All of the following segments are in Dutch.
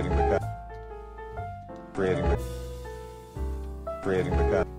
creating the creating the, creating the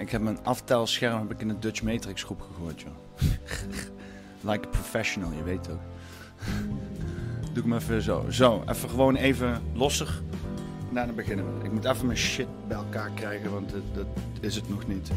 ik heb mijn aftelscherm heb ik in de Dutch Matrix groep gegooid, joh. like a professional, je weet toch. Doe ik me even zo. Zo, even gewoon even losser. Daarna beginnen we. Ik moet even mijn shit bij elkaar krijgen, want dat is het nog niet.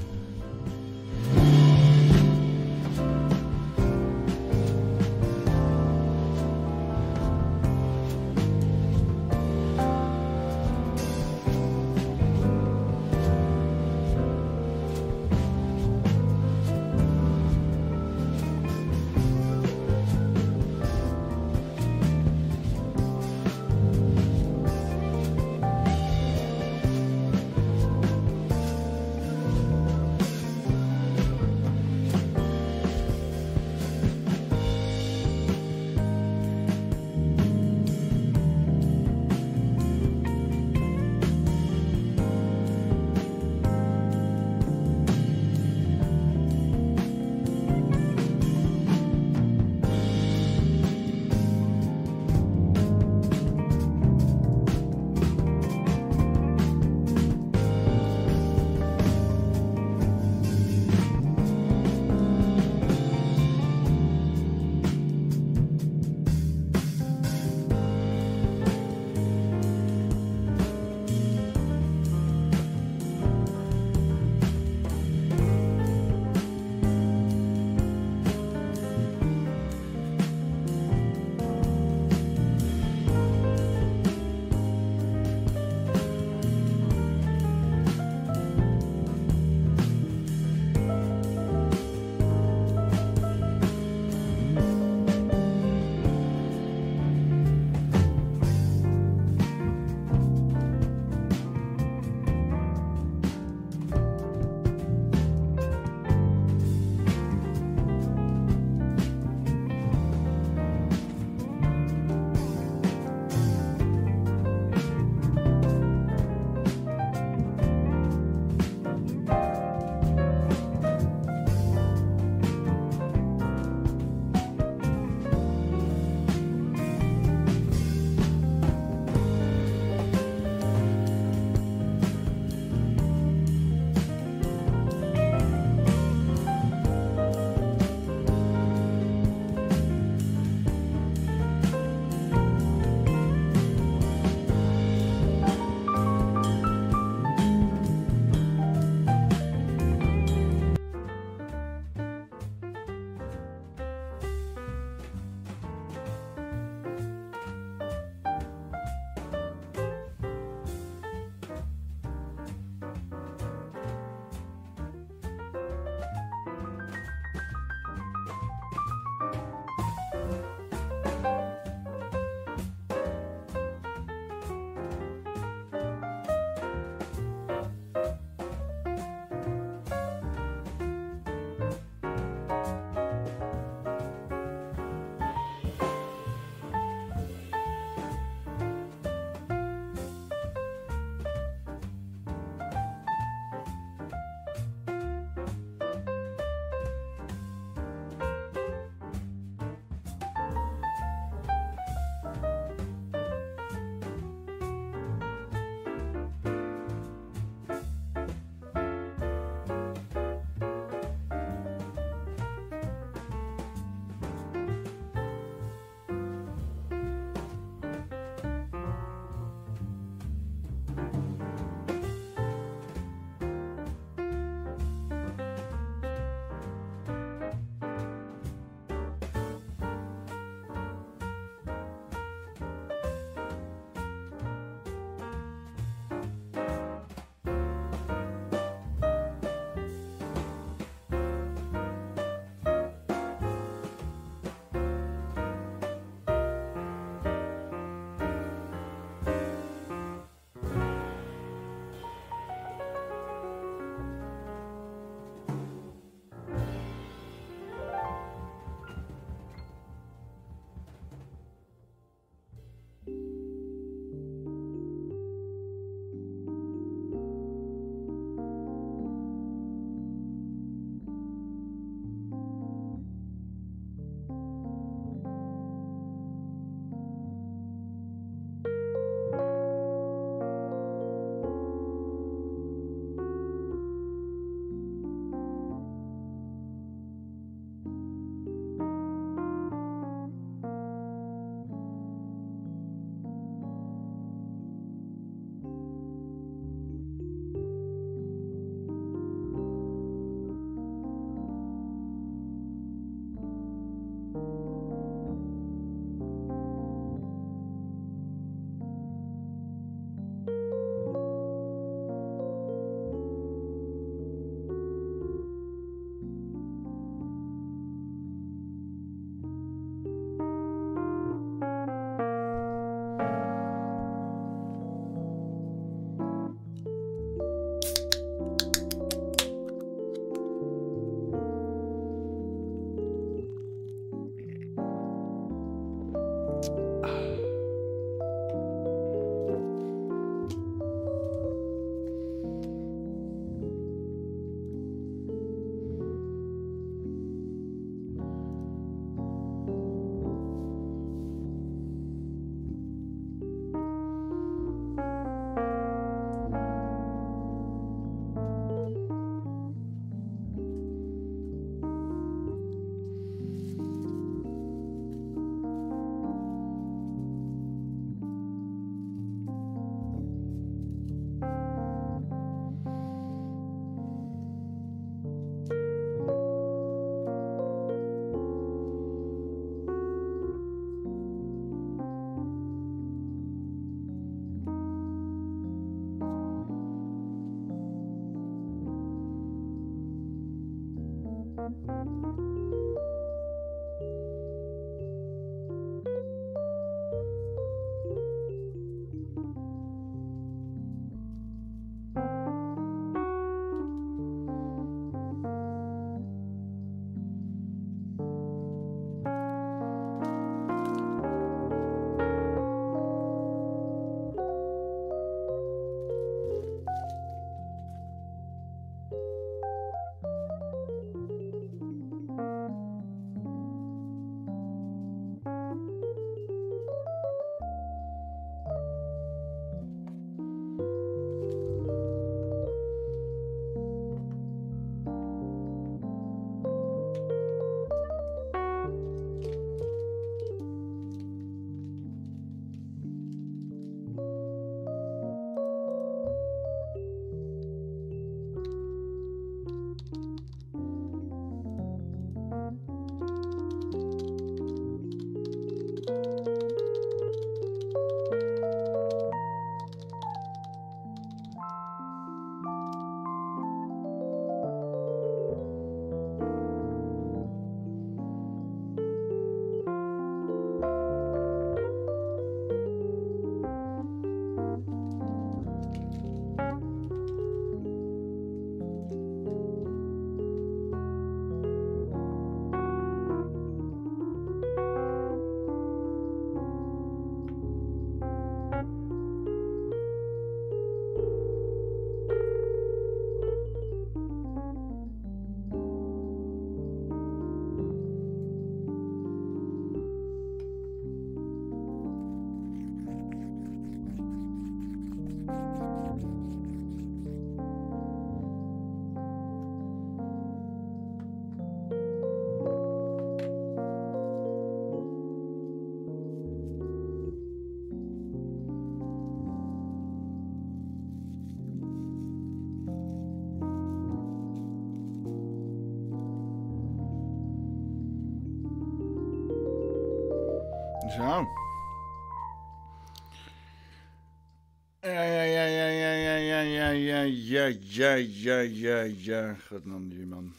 Ja, ja, ja, ja. Godnonde man.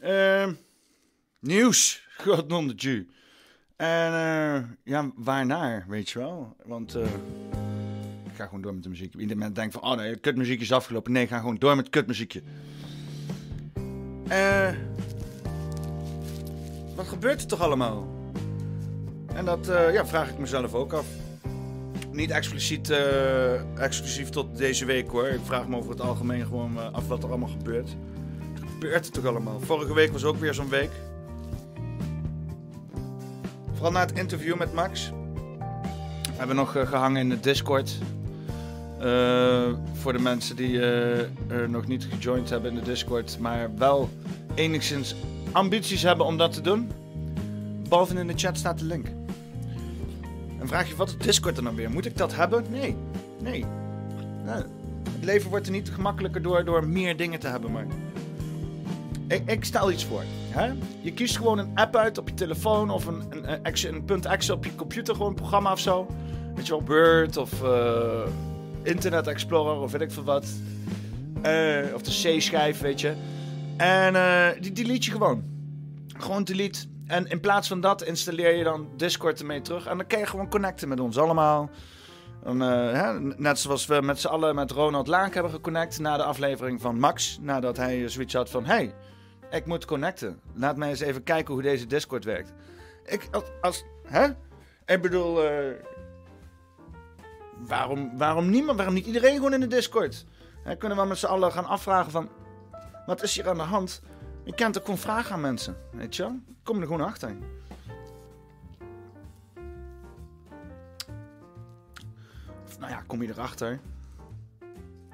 Ehm nieuws. Godnonde ju. En eh, ja, waarnaar, weet je wel? Want eh, ik ga gewoon door met de muziek. Ieder moment denkt van, oh nee, kutmuziek is afgelopen. Nee, ik ga gewoon door met kutmuziekje. Eh, wat gebeurt er toch allemaal? En dat eh, ja, vraag ik mezelf ook af. Niet expliciet, eh, exclusief tot deze week hoor. Ik vraag me over het algemeen gewoon eh, af wat er allemaal gebeurt. Gebeurt er toch allemaal? Vorige week was ook weer zo'n week. Vooral na het interview met Max. We hebben nog eh, gehangen in de Discord. Voor de mensen die er nog niet gejoind hebben in de Discord, maar wel enigszins ambities hebben om dat te doen. Boven in de chat staat de link. En vraag je wat is Discord dan nou weer? Moet ik dat hebben? Nee. Nee. Nou, het leven wordt er niet gemakkelijker door, door meer dingen te hebben, maar. Ik, ik stel iets voor. Je kiest gewoon een app uit op je telefoon of een, een, een, punt op je computer, gewoon een programma of zo. Weet je wel, Word of eh, Internet Explorer of weet ik veel wat. Eh, of de C-schijf, weet je. En eh, die delete je gewoon. Gewoon delete. En in plaats van dat installeer je dan Discord ermee terug. En dan kan je gewoon connecten met ons allemaal. Eh, hè, net zoals we met z'n allen met Ronald Laak hebben geconnect na de aflevering van Max. Nadat hij zoiets had van: hey, ik moet connecten. Laat mij eens even kijken hoe deze Discord werkt. Ik, als, als hè? Ik bedoel, eh, waarom, waarom niemand, waarom niet iedereen gewoon in de Discord? Hè, kunnen we met z'n allen gaan afvragen van, wat is hier aan de hand? Je kent ook gewoon vragen aan mensen, weet je wel? Kom er gewoon achter. Nou ja, kom je erachter,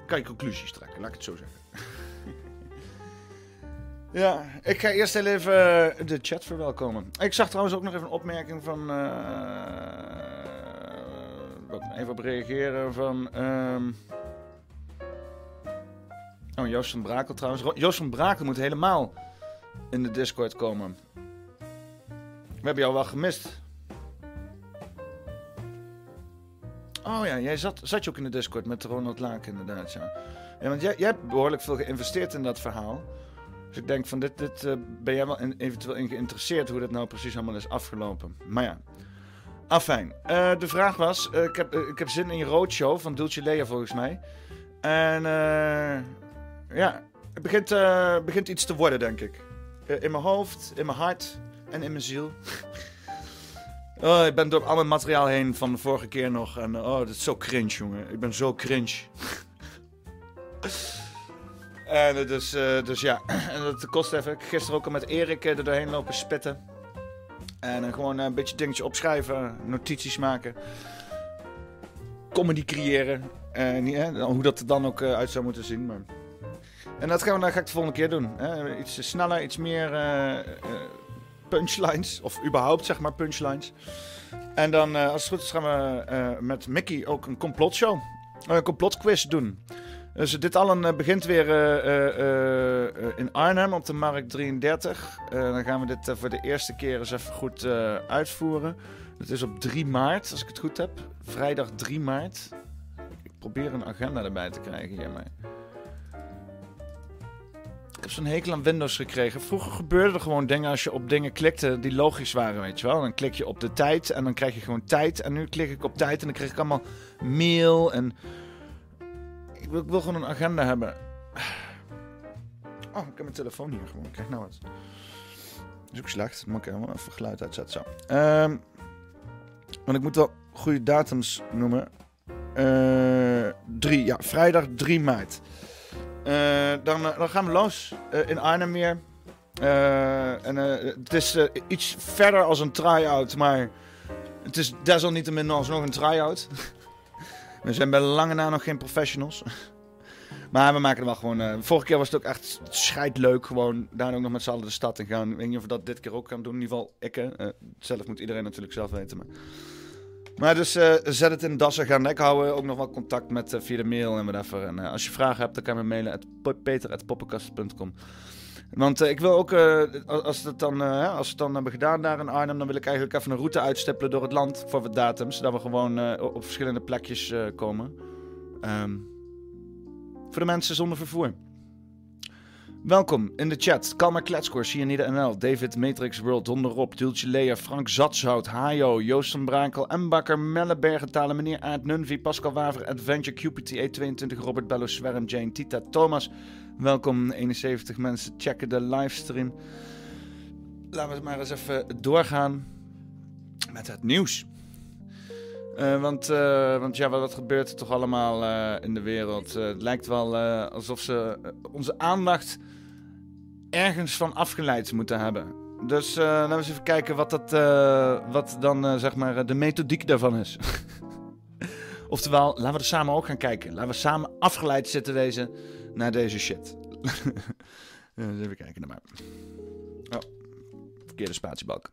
kan je conclusies trekken, laat ik het zo zeggen. Ja, ik ga eerst even eh, de chat verwelkomen. Ik zag trouwens ook nog even een opmerking van. wat, even op reageren van. ehm oh, Joost van Brakel trouwens. Ro- Joost van Brakel moet helemaal in de Discord komen. We hebben jou wel gemist. Oh ja, jij zat, zat je ook in de Discord met Ronald Laak inderdaad, ja. ja want jij, jij hebt behoorlijk veel geïnvesteerd in dat verhaal. Dus ik denk van, dit, dit eh, ben jij wel eventueel in geïnteresseerd hoe dat nou precies allemaal is afgelopen. Maar ja, afijn. Eh, de vraag was, eh, ik, heb, ik heb zin in je roadshow van Dulce Lea volgens mij. En ja, het begint, eh, begint iets te worden, denk ik. Eh, in mijn hoofd, in mijn hart en in mijn ziel. Oh, ik ben door al mijn materiaal heen van de vorige keer nog. En oh, dat is zo cringe, jongen. Ik ben zo cringe. en dus, dus ja, en dat kost even. Ik heb gisteren ook al met Erik er doorheen lopen spitten. En gewoon een beetje dingetje opschrijven, notities maken. Comedy creëren. En ja, hoe dat er dan ook uit zou moeten zien. Maar... En dat gaan we, dat ga ik de volgende keer doen. Hè? Iets sneller, iets meer eh, eh, punchlines. Of überhaupt, zeg maar, punchlines. En dan, eh, als het goed is, gaan we met Mickey ook een complotshow. Een complotquiz doen. Dus dit allen begint weer in Arnhem op de Markt 33. Eh, dan gaan we dit voor de eerste keer eens even goed uitvoeren. Het is op 3 maart, als ik het goed heb. Vrijdag 3 maart. Ik probeer een agenda erbij te krijgen hier, maar... Ik heb zo'n hekel aan Windows gekregen. Vroeger gebeurden er gewoon dingen als je op dingen klikte die logisch waren, weet je wel. Dan klik je op de tijd en dan krijg je gewoon tijd. En nu klik ik op tijd en dan krijg ik allemaal mail en... Ik wil, ik gewoon een agenda hebben. Oh, ik heb mijn telefoon hier gewoon. Kijk nou wat. Dat is ook slecht. Dan moet ik helemaal even geluid uitzetten. Zo. Ehm, want ik moet wel goede datums noemen. Eh, drie, ja, vrijdag 3 maart. Eh, dan, eh, dan gaan we los eh, in Arnhem en, het is iets verder als een try-out, maar het is desalniettemin alsnog een try-out. we zijn bij lange na nog geen professionals. maar we maken er wel gewoon... eh, vorige keer was het ook echt scheidleuk. Gewoon daar ook nog met z'n allen de stad in gaan. Ik weet niet of we dat dit keer ook gaan doen. In ieder geval ik. zelf moet iedereen natuurlijk zelf weten. Maar, maar dus eh, zet het in de das gaan. Ik hou eh, ook nog wel contact met eh, via de mail en whatever. En eh, als je vragen hebt, dan kan je me mailen. at peter.poppenkast.com Want ik wil ook, als, het dan, als we het dan hebben gedaan daar in Arnhem, dan wil ik eigenlijk even een route uitstippelen door het land voor wat datums. Zodat we gewoon op verschillende plekjes komen. Ehm, voor de mensen zonder vervoer. Welkom in de chat. Kalma Kletskoor, Cianida NL, David Matrix World, Donder Rob, Dulce Lea, Frank Zatshout, Hajo, Joost van Brakel, M. Bakker, Melle Bergentalen, Meneer Aard Nunvi, Pascal Waver, Adventure, Cupid, E22, Robert Bello, Swerm, Jane, Tita, Thomas. Welkom 71 mensen, checken de livestream. Laten we maar eens even doorgaan met het nieuws. Eh, want, eh, want ja, wat, gebeurt er toch allemaal eh, in de wereld? Het lijkt wel alsof ze onze aandacht ergens van afgeleid moeten hebben. Dus eh, laten we eens even kijken wat, dat, eh, wat dan eh, zeg maar de methodiek daarvan is. Oftewel, laten we er samen ook gaan kijken. Laten we samen afgeleid zitten wezen naar deze shit. Eens even kijken naar mij. Oh, verkeerde spatiebalk.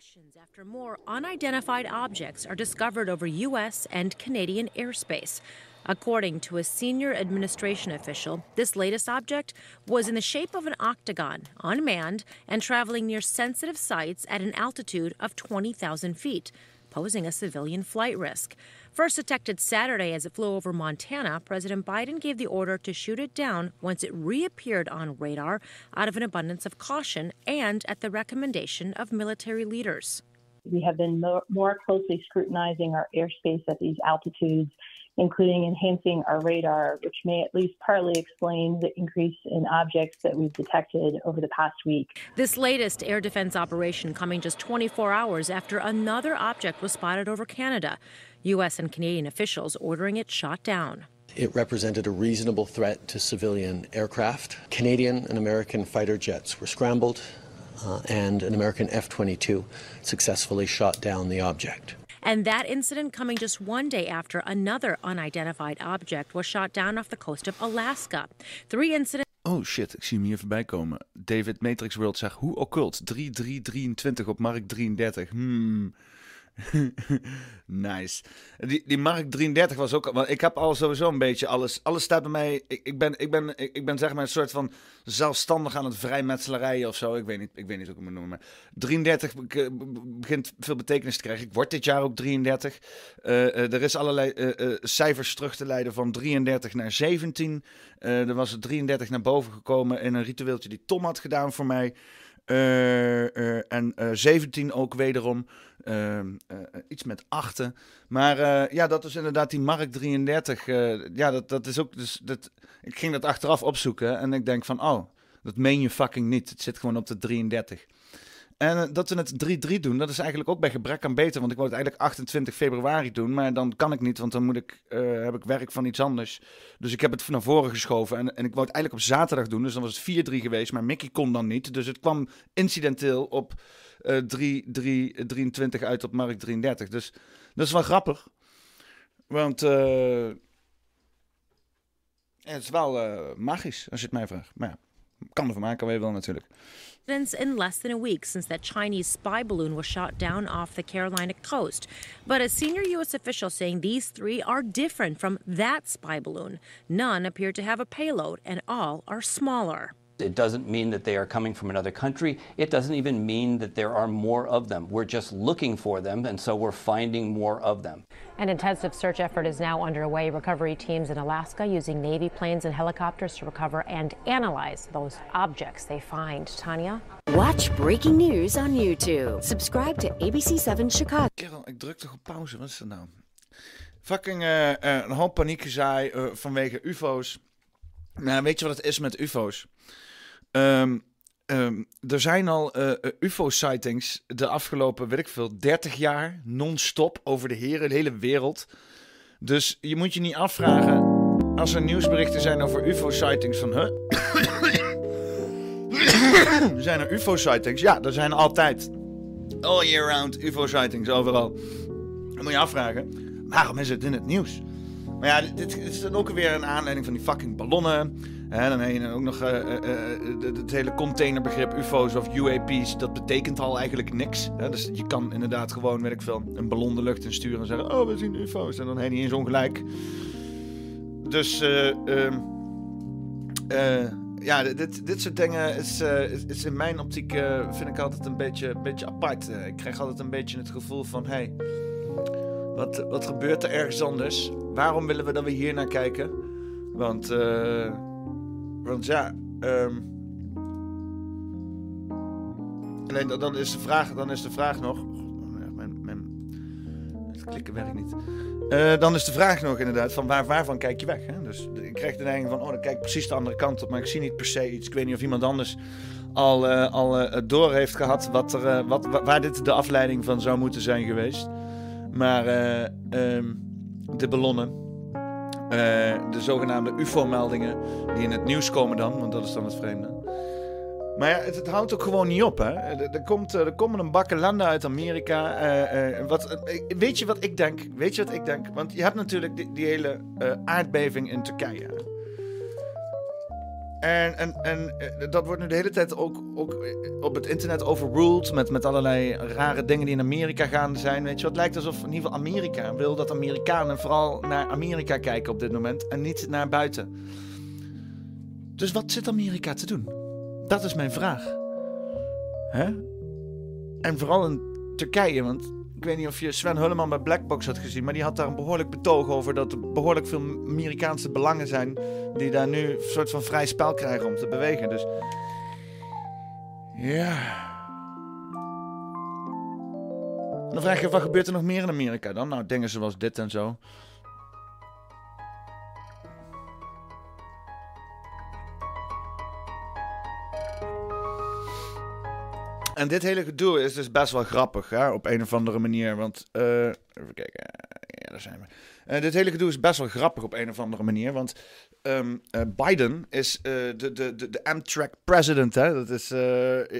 Questions after more unidentified objects are discovered over U.S. and Canadian airspace. According to a senior administration official, this latest object was in the shape of an octagon, unmanned, and traveling near sensitive sites at an altitude of 20,000 feet, posing a civilian flight risk. First detected Saturday as it flew over Montana, President Biden gave the order to shoot it down once it reappeared on radar out of an abundance of caution and at the recommendation of military leaders. We have been more, more closely scrutinizing our airspace at these altitudes, including enhancing our radar, which may at least partly explain the increase in objects that we've detected over the past week. This latest air defense operation coming just 24 hours after another object was spotted over Canada. U.S. and Canadian officials ordering it shot down. It represented a reasonable threat to civilian aircraft. Canadian and American fighter jets were scrambled, uh, and an American F 22 successfully shot down the object. And that incident coming just one day after another unidentified object was shot down off the coast of Alaska. Three incidents. Oh shit, ik zie hem hier voorbij komen. David Matrix World zegt, hoe occult? 3323 op markt 33. Hmm. nice. Die, die Mark 33 was ook... Want ik heb al sowieso een beetje alles... Alles staat bij mij... Ik, ik, ben, ik, ben, ik, ben zeg maar een soort van zelfstandig aan het vrijmetselarijen of zo. Ik weet niet, ik weet niet hoe ik het noemen. Maar 33 be- begint veel betekenis te krijgen. Ik word dit jaar ook 33. Eh, eh, er is allerlei eh, cijfers terug te leiden van 33 naar 17. Eh, er was er 33 naar boven gekomen in een ritueeltje die Tom had gedaan voor mij. Eh, eh, en eh, 17 ook wederom. Ehm, eh, eh, iets met achten. Maar eh, ja, dat is inderdaad die Mark 33. eh, ja, dat, dat is ook. Dus, dat, ik ging dat achteraf opzoeken en ik denk van, oh, dat meen je fucking niet. Het zit gewoon op de 33. En eh, dat we het 3-3 doen, dat is eigenlijk ook bij gebrek aan beter. Want ik wou het eigenlijk 28 februari doen, maar dan kan ik niet, want dan moet ik, eh, heb ik werk van iets anders. Dus ik heb het naar voren geschoven en, en ik wou het eigenlijk op zaterdag doen. Dus dan was het 4-3 geweest, maar Mickey kon dan niet. Dus het kwam incidenteel op eh 3, 3, 23 uit op markt 33. Dus dat is wel grappig. Want eh, het is wel magisch, als je het mij vraagt. Maar ja, kan ervan maken wat je wil natuurlijk. In less than a week since that Chinese spy balloon was shot down off the Carolina coast. But a senior U.S. official saying these three are different from that spy balloon. None appear to have a payload, and all are smaller. It doesn't mean that they are coming from another country. It doesn't even mean that there are more of them. We're just looking for them, and so we're finding more of them. An intensive search effort is now underway. Recovery teams in Alaska using Navy planes and helicopters to recover and analyze those objects they find. Tanya? Watch breaking news on YouTube. Subscribe to ABC7 Chicago. Kerel, ik druk toch op pauze. Wat is dat nou? Fucking eh, eh, een hoop paniekgezaai eh vanwege UFO's. Nou, weet je wat het is met UFO's? Ehm, ehm, er zijn al eh, eh, UFO-sightings de afgelopen, weet ik veel, 30 jaar non-stop over de hele, de hele wereld. Dus je moet je niet afvragen als er nieuwsberichten zijn over UFO-sightings van, huh? zijn er UFO-sightings? Ja, er zijn altijd all year round UFO-sightings overal. Dan moet je afvragen, waarom is het in het nieuws? Maar ja, dit, dit is dan ook weer een aanleiding van die fucking ballonnen. Hè, dan heb je ook nog eh, eh, eh, het- hele containerbegrip UFO's of UAP's. Dat betekent al eigenlijk niks. Dus je kan inderdaad gewoon, weet ik veel, een ballon de lucht in sturen en zeggen... Oh, we zien UFO's. En dan heb je niet eens ongelijk. Dus, eh, ehm, eh, ja, dit, dit soort dingen is, is, is in mijn optiek, vind ik altijd een beetje, een beetje apart. Ik krijg altijd een beetje het gevoel van, hey, wat, wat gebeurt er ergens anders? Waarom willen we dat we hier naar kijken? Want, eh, want ja, ehm, alleen dan- is de vraag, dan is de vraag nog, ja, mijn, klikken werkt niet. Eh, dan is de vraag nog inderdaad van waar, waarvan kijk je weg? Hè? Dus ik krijg de neiging van, oh, dan kijk ik precies de andere kant op, maar ik zie niet per se iets. Ik weet niet of iemand anders al, eh, al eh, door heeft gehad wat er, wat, wa- waar dit de afleiding van zou moeten zijn geweest. Maar eh, ehm, de ballonnen, eh, de zogenaamde UFO-meldingen die in het nieuws komen dan, want dat is dan het vreemde. Maar ja, het, houdt ook gewoon niet op, hè. Er, komt, eh, er komen een bakken landen uit Amerika. eh, wat, weet je wat ik denk? Weet je wat ik denk? Want je hebt natuurlijk die, die hele aardbeving in Turkije. En, en, en eh, dat wordt nu de hele tijd ook, ook eh, op het internet overruled met, met allerlei rare dingen die in Amerika gaande zijn. Weet je, wat lijkt alsof in ieder geval Amerika wil dat Amerikanen vooral naar Amerika kijken op dit moment en niet naar buiten. Dus wat zit Amerika te doen? Dat is mijn vraag. Hè? En vooral in Turkije, want ik weet niet of je Sven Hulleman bij Blackbox had gezien, maar die had daar een behoorlijk betoog over dat er behoorlijk veel Amerikaanse belangen zijn die daar nu een soort van vrij spel krijgen om te bewegen. Dus ja. Dan vraag je, wat gebeurt er nog meer in Amerika dan? Nou, dingen zoals dit en zo. En dit hele gedoe is dus best wel grappig, hè, op een of andere manier. Want, eh, even kijken, ja, daar zijn we. Eh, dit hele gedoe is best wel grappig op een of andere manier. Want ehm, eh, Biden is de, de, de, de Amtrak president, hè. Dat is,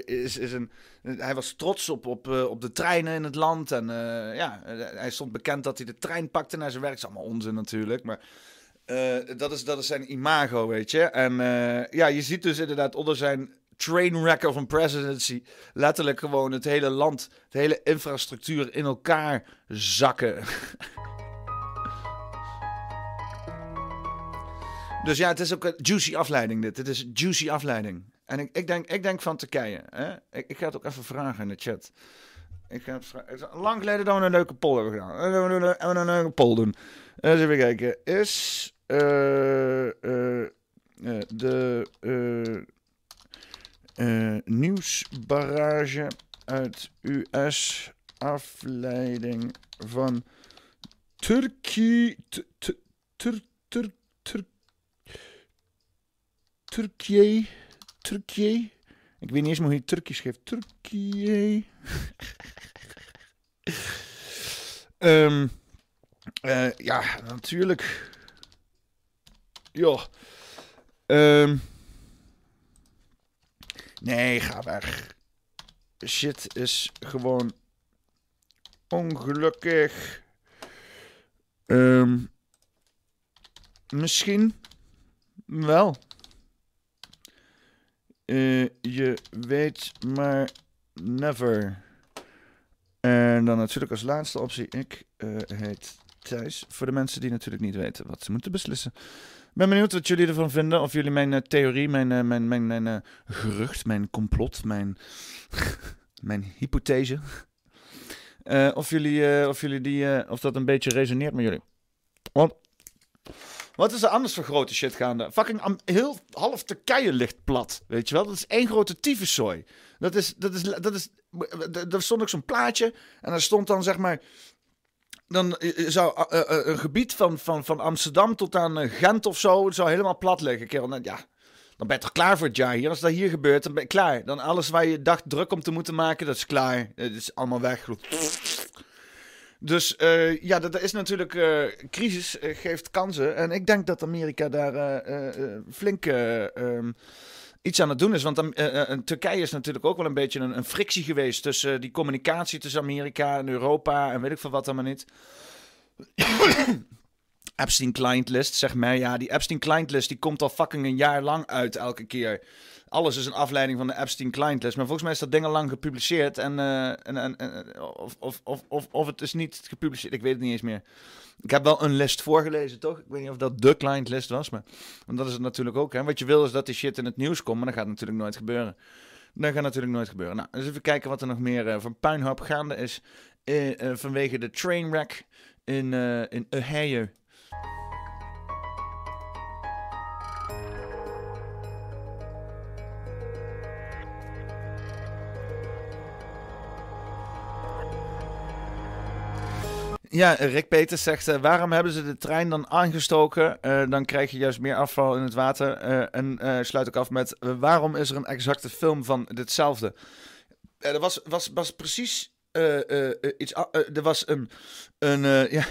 is, is een, hij was trots op, op, op de treinen in het land. En ja, hij stond bekend dat hij de trein pakte naar zijn werk. Dat is allemaal onzin natuurlijk, maar... dat, is, dat is zijn imago, weet je. En ja, je ziet dus inderdaad onder zijn trainwreck of een presidency letterlijk gewoon het hele land, de hele infrastructuur in elkaar zakken. dus ja, het is ook een juicy afleiding dit. Het is een juicy afleiding. En ik, ik, denk, ik denk van Turkije. Hè? Ik, ik ga het ook even vragen in de chat. Ik ga het lang geleden dat we een leuke poll hebben gedaan. En we een, leuke poll doen. Even kijken. Is eh, eh, eh, de eh, nieuwsbarrage uit US afleiding van Turkije. Tur- Tur- Tur- Tur- Tur- Turkije. Turkije. Ik weet niet eens hoe je Turkisch schrijft. Turkije. Ehm, eh, ja, natuurlijk. Ja. Nee, ga weg. Shit is gewoon ongelukkig. Ehm, misschien wel. Eh, je weet maar never. En dan natuurlijk als laatste optie. Ik eh, heet Thijs. Voor de mensen die natuurlijk niet weten wat ze moeten beslissen. Ben benieuwd wat jullie ervan vinden. Of jullie mijn eh, theorie, mijn, eh, mijn, mijn, mijn eh, gerucht, mijn complot, mijn, mijn hypothese. of, jullie, of, jullie die, of dat een beetje resoneert met jullie. Want wat is er anders voor grote shit gaande? Fucking heel half Turkije ligt plat. Weet je wel? Dat is één grote tyfuszooi. Dat is, dat is, dat is, er stond ook zo'n plaatje. En daar stond dan zeg maar. Dan eh, zou eh, eh, een gebied van, van, van Amsterdam tot aan eh, Gent of zo. zou helemaal plat liggen. Kerel. Ja, dan ben je toch klaar voor het jaar hier. Als dat hier gebeurt, dan ben je klaar. Dan alles waar je dacht druk om te moeten maken, dat is klaar. Het is allemaal weg. Dus eh, ja, dat is natuurlijk. eh, crisis eh, geeft kansen. En ik denk dat Amerika daar eh, eh, eh, flink eh, ehm, iets aan het doen is. Want eh, eh, Turkije is natuurlijk ook wel een beetje een, frictie geweest tussen die communicatie tussen Amerika en Europa en weet ik veel wat allemaal niet. Epstein client list, zeg maar. Ja, die Epstein client list die komt al fucking een jaar lang uit elke keer. Alles is een afleiding van de Epstein client list. Maar volgens mij is dat ding al lang gepubliceerd. En, eh, en, en, of, of, of, of, het is niet gepubliceerd. Ik weet het niet eens meer. Ik heb wel een list voorgelezen, toch? Ik weet niet of dat de client list was. Maar want dat is het natuurlijk ook. Hè? Wat je wil is dat die shit in het nieuws komt. Maar dat gaat natuurlijk nooit gebeuren. Dat gaat natuurlijk nooit gebeuren. Nou, dus even kijken wat er nog meer eh, van puinhoop gaande is. eh, vanwege de trainwreck in, in Ohio. Ja, Rick Peters zegt, eh, waarom hebben ze de trein dan aangestoken? Eh, dan krijg je juist meer afval in het water. Eh, en sluit ook af met, waarom is er een exacte film van ditzelfde? Er was, was, was precies iets... er was een... een ja,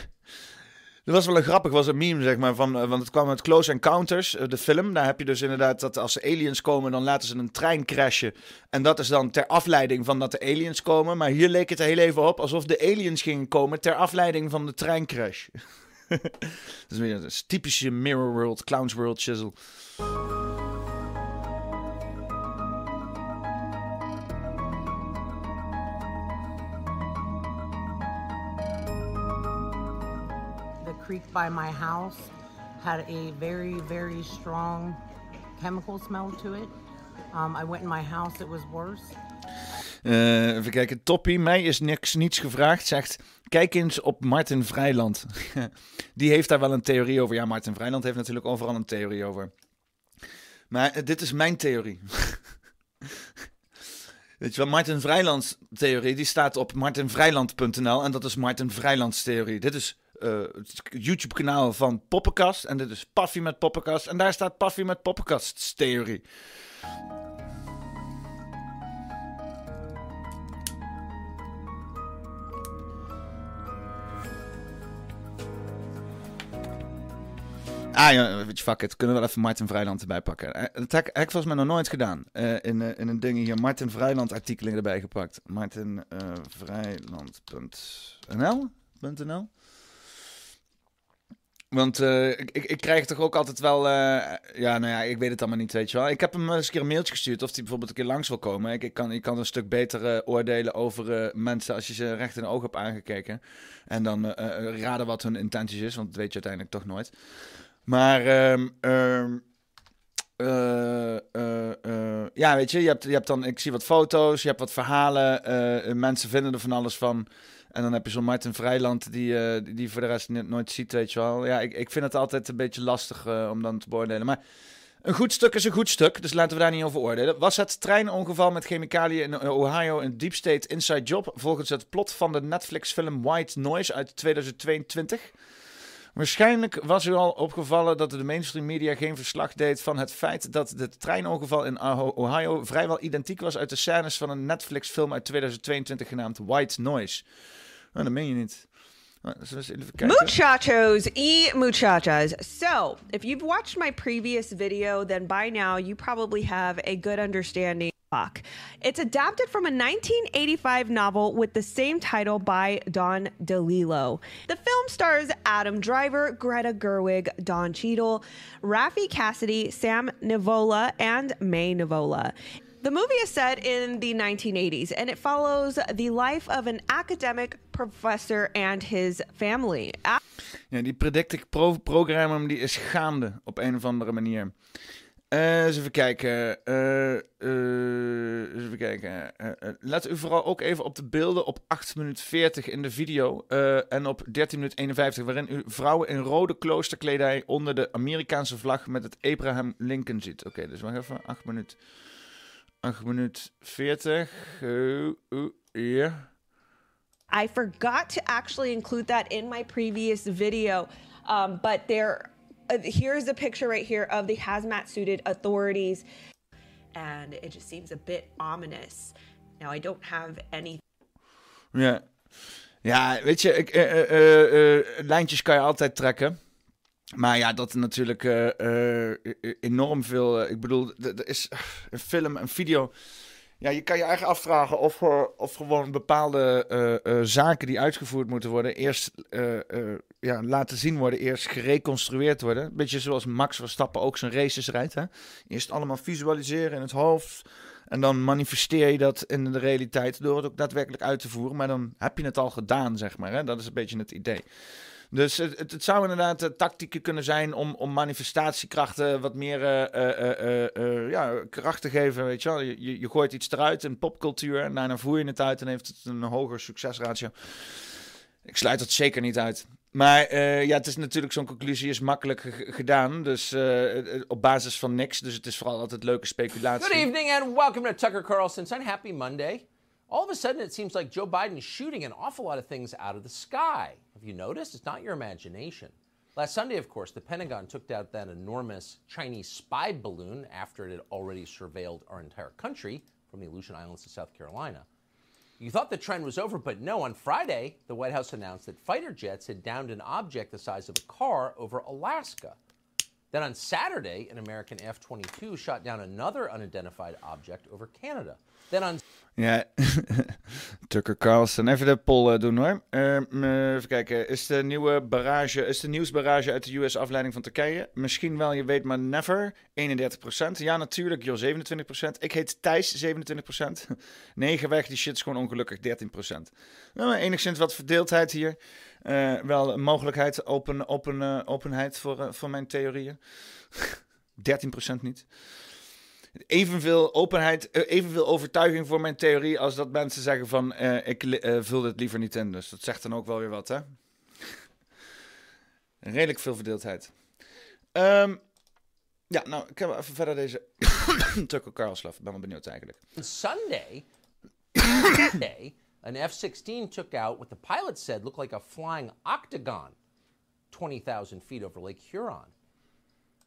er was wel een grappig, was een meme zeg maar, van, eh, want het kwam uit Close Encounters, eh, de film. Daar heb je dus inderdaad dat als aliens komen, dan laten ze een trein crashen. En dat is dan ter afleiding van dat de aliens komen. Maar hier leek het heel even op alsof de aliens gingen komen ter afleiding van de treincrash. dat is weer dat is typische Mirror World, Clowns World shizzle. By my house had a very, very strong chemical smell to it. Um, I went in my house, it was worse. Eh, even kijken, Toppie, mij is niks, niets gevraagd, zegt... Kijk eens op Martin Vrijland. Die heeft daar wel een theorie over. Ja, Martin Vrijland heeft natuurlijk overal een theorie over. Maar eh, dit is mijn theorie. Weet je wel, Martin Vrijlands theorie, die staat op martinvrijland.nl en dat is Martin Vrijlands theorie. Dit is het YouTube-kanaal van Poppenkast en dit is Paffy met Poppenkast en daar staat Paffy met Poppenkasts theorie. Ah ja, weet je, fuck it. Kunnen we wel even Martin Vrijland erbij pakken. Eh, Dat heb ik volgens mij nog nooit gedaan. Eh, in, in een ding hier Martin Vrijland artikelen erbij gepakt. Martin eh, Vrijland.nl .nl Want uh, ik, ik, krijg toch ook altijd wel. Uh, ja, nou ja, ik weet het allemaal niet, weet je wel. Ik heb hem eens een keer een mailtje gestuurd of hij bijvoorbeeld een keer langs wil komen. Ik, ik, kan, ik kan een stuk beter uh, oordelen over mensen als je ze recht in de ogen hebt aangekeken. En dan raden wat hun intenties is, want dat weet je uiteindelijk toch nooit. Maar. Um, ja, weet je, je hebt, je hebt dan. Ik zie wat foto's, je hebt wat verhalen. mensen vinden er van alles van. En dan heb je zo'n Martin Vrijland die, uh, die, die voor de rest nooit ziet, weet je wel. Ja, ik, ik vind het altijd een beetje lastig uh, om dan te beoordelen. Maar een goed stuk is een goed stuk, dus laten we daar niet over oordelen. Was het treinongeval met chemicaliën in Ohio een deep state inside job... volgens het plot van de Netflix-film White Noise uit 2022... Waarschijnlijk was u al opgevallen dat de mainstream media geen verslag deed van het feit dat het treinongeval in Ohio vrijwel identiek was uit de scènes van een Netflix-film uit 2022 genaamd White Noise. Nou, dat meen je niet. Muchachos e muchachas. So, if you've watched my previous video, then by now you probably have a good understanding. It's adapted from a 1985 novel with the same title by Don DeLillo. The film stars Adam Driver, Greta Gerwig, Don Cheadle, Rafi Cassidy, Sam Nivola, and May Nivola. The movie is set in the 1980s and it follows the life of an academic professor and his family. Ja, die predictive pro programmer die is gaande op een of andere manier. Uh, eens even kijken. Uh, uh, eens even kijken. let u vooral ook even op de beelden op 8 minuten 40 in de video. en op 13 minuten 51, waarin u vrouwen in rode kloosterkledij onder de Amerikaanse vlag met het Abraham Lincoln ziet. Oké, okay, dus wacht even. 8 minuten. 8 minuten 40. Uh, uh, yeah. I forgot to actually include that in my previous video, um, but there, uh, here's a picture right here of the hazmat suited authorities, and it just seems a bit ominous. Now I don't have any. Ja, ja, weet je, ik, uh, uh, lijntjes kan je altijd trekken. Maar ja, dat natuurlijk uh, enorm veel. ik bedoel, er is een film, een video. Ja, je kan je eigen afvragen of, of gewoon bepaalde zaken die uitgevoerd moeten worden, eerst ja, laten zien worden, eerst gereconstrueerd worden. Beetje zoals Max Verstappen ook zijn races rijdt. Hè? Eerst allemaal visualiseren in het hoofd. En dan manifesteer je dat in de realiteit door het ook daadwerkelijk uit te voeren. Maar dan heb je het al gedaan, zeg maar. Hè? Dat is een beetje het idee. Dus het, het, zou inderdaad uh, tactieken kunnen zijn om, om manifestatiekrachten wat meer uh, ja, kracht te geven. Weet je, wel? Je, je gooit iets eruit in popcultuur en daarna voer je het uit en heeft het een hoger succesratio. Ik sluit dat zeker niet uit. Maar ja, het is natuurlijk zo'n conclusie is makkelijk gedaan. Dus op basis van niks. Dus het is vooral altijd leuke speculatie. Good evening and welcome to Tucker Carlson's Happy Monday. All of a sudden, it seems like Joe Biden is shooting an awful lot of things out of the sky. Have you noticed? It's not your imagination. Last Sunday, of course, the Pentagon took down that enormous Chinese spy balloon after it had already surveilled our entire country from the Aleutian Islands to South Carolina. You thought the trend was over, but no. On Friday, the White House announced that fighter jets had downed an object the size of a car over Alaska. Then on Saturday, an American F 22 shot down another unidentified object over Canada. Then on Ja, Tucker Carlson. Even de poll doen hoor. Uh, even kijken. Is de nieuwe barrage, is de nieuwsbarrage uit de US-afleiding van Turkije? Misschien wel, je weet maar never. 31%. Ja, natuurlijk, joh, 27%. Ik heet Thijs, 27%. 9 weg, die shit is gewoon ongelukkig, 13%. Nou, enigszins wat verdeeldheid hier. Uh, wel mogelijkheid, open, open, openheid voor, voor mijn theorieën. 13% niet evenveel openheid, eh, evenveel overtuiging voor mijn theorie als dat mensen zeggen van uh, ik uh, vul dit liever niet in. Dus dat zegt dan ook wel weer wat, hè? Redelijk veel verdeeldheid. Um, ja, nou, ik heb even verder deze Tucker Carlson. Ben wel benieuwd eigenlijk. Sunday, Sunday, an F-16 took out what the pilot said looked like a flying octagon, 20,000 feet over Lake Huron.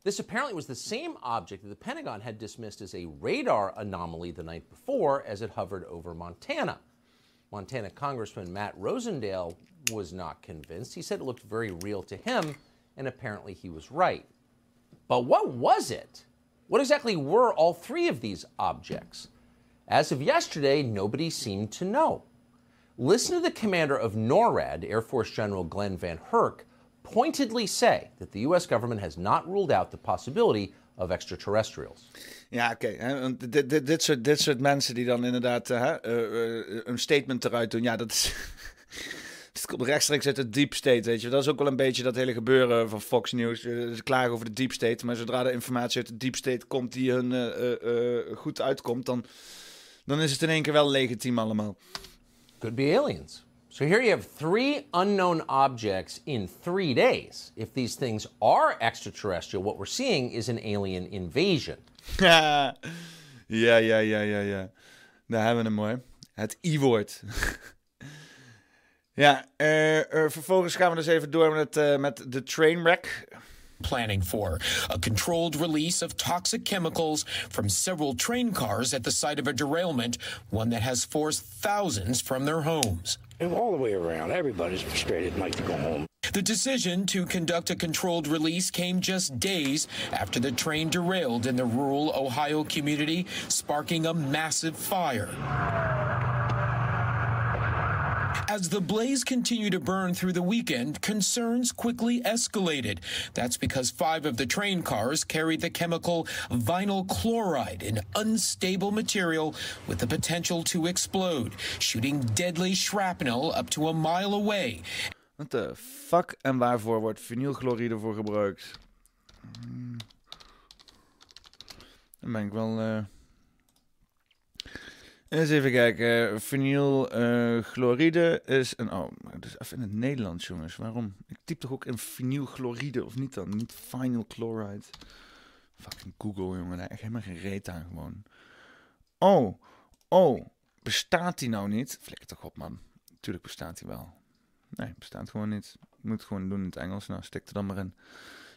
This apparently was the same object that the Pentagon had dismissed as a radar anomaly the night before as it hovered over Montana. Montana Congressman Matt Rosendale was not convinced. He said it looked very real to him, and apparently he was right. But what was it? What exactly were all three of these objects? As of yesterday, nobody seemed to know. Listen to the commander of NORAD, Air Force General Glenn Van Herk, pointedly say that the U.S. government has not ruled out the possibility of extraterrestrials. Ja, oké. want Dit, dit, dit, soort, dit soort mensen die dan inderdaad eh, hè, eh, eh, een statement eruit doen. Ja, dat is... Het komt rechtstreeks uit de deep state, weet je. Dat is ook wel een beetje dat hele gebeuren van Fox News. Ze klagen over de deep state, maar zodra de informatie uit de deep state komt die hun goed uitkomt, dan, dan is het in één keer wel legitiem allemaal. Could be aliens. So here you have three unknown objects in three days. If these things are extraterrestrial, what we're seeing is an alien invasion. Ja, ja, ja, ja, ja, ja. Daar hebben we hem mooi. Het I-woord. ja, eh, eh, vervolgens gaan we dus even door met, eh, met de trainwreck. planning for a controlled release of toxic chemicals from several train cars at the site of a derailment, one that has forced thousands from their homes. And all the way around, everybody's frustrated and like to go home. The decision to conduct a controlled release came just days after the train derailed in the rural Ohio community, sparking a massive fire. As the blaze continued to burn through the weekend, concerns quickly escalated. That's because five of the train cars carried the chemical vinyl chloride, an unstable material with the potential to explode, shooting deadly shrapnel up to a mile away. What the fuck en waarvoor wordt vinylchloride voor gebruikt? Hmm. Dan ben ik wel. eh, Eens even kijken. Vinylchloride is een. Oh, dus even in het Nederlands, jongens. Waarom? Ik typ toch ook in vinylchloride of niet dan? Niet vinyl chloride. Fucking Google, jongen. Daar echt helemaal geen reet aan gewoon. Oh, oh. Bestaat die nou niet? Flikker toch op, man. Tuurlijk bestaat die wel. Nee, bestaat gewoon niet. Moet gewoon doen in het Engels. Nou, stik er dan maar in.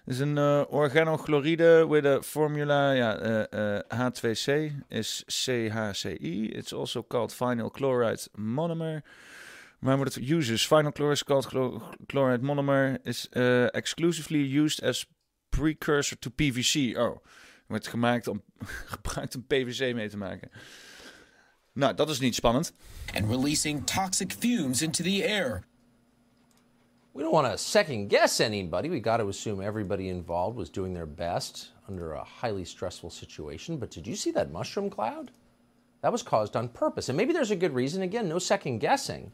Is een eh, organochloride with a formula ja, eh, eh, H2C is CHCI. It's also called vinyl chloride monomer. Waar wordt het uses? Vinyl chloride called chlo- chloride monomer is exclusively used as precursor to PVC. Oh, wordt gemaakt om gebruikt om PVC mee te maken. Nou, dat is niet spannend. And releasing toxic fumes into the air. We don't want to second guess anybody. We got to assume everybody involved was doing their best under a highly stressful situation. But did you see that mushroom cloud? That was caused on purpose. And maybe there's a good reason. Again, no second guessing.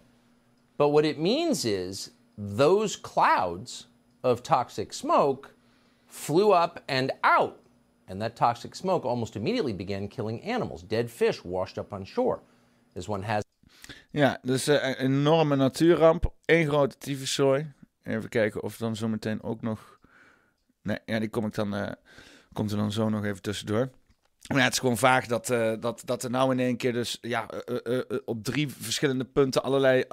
But what it means is those clouds of toxic smoke flew up and out. And that toxic smoke almost immediately began killing animals. Dead fish washed up on shore. As one has Ja, dus eh, een enorme natuurramp. Eén grote tyfuszooi. Even kijken of dan zometeen ook nog... Nee, ja, die kom ik dan, eh, komt er dan zo nog even tussendoor. Maar het is gewoon vaag dat, eh, dat, dat er nou in één keer dus ja, op drie verschillende punten allerlei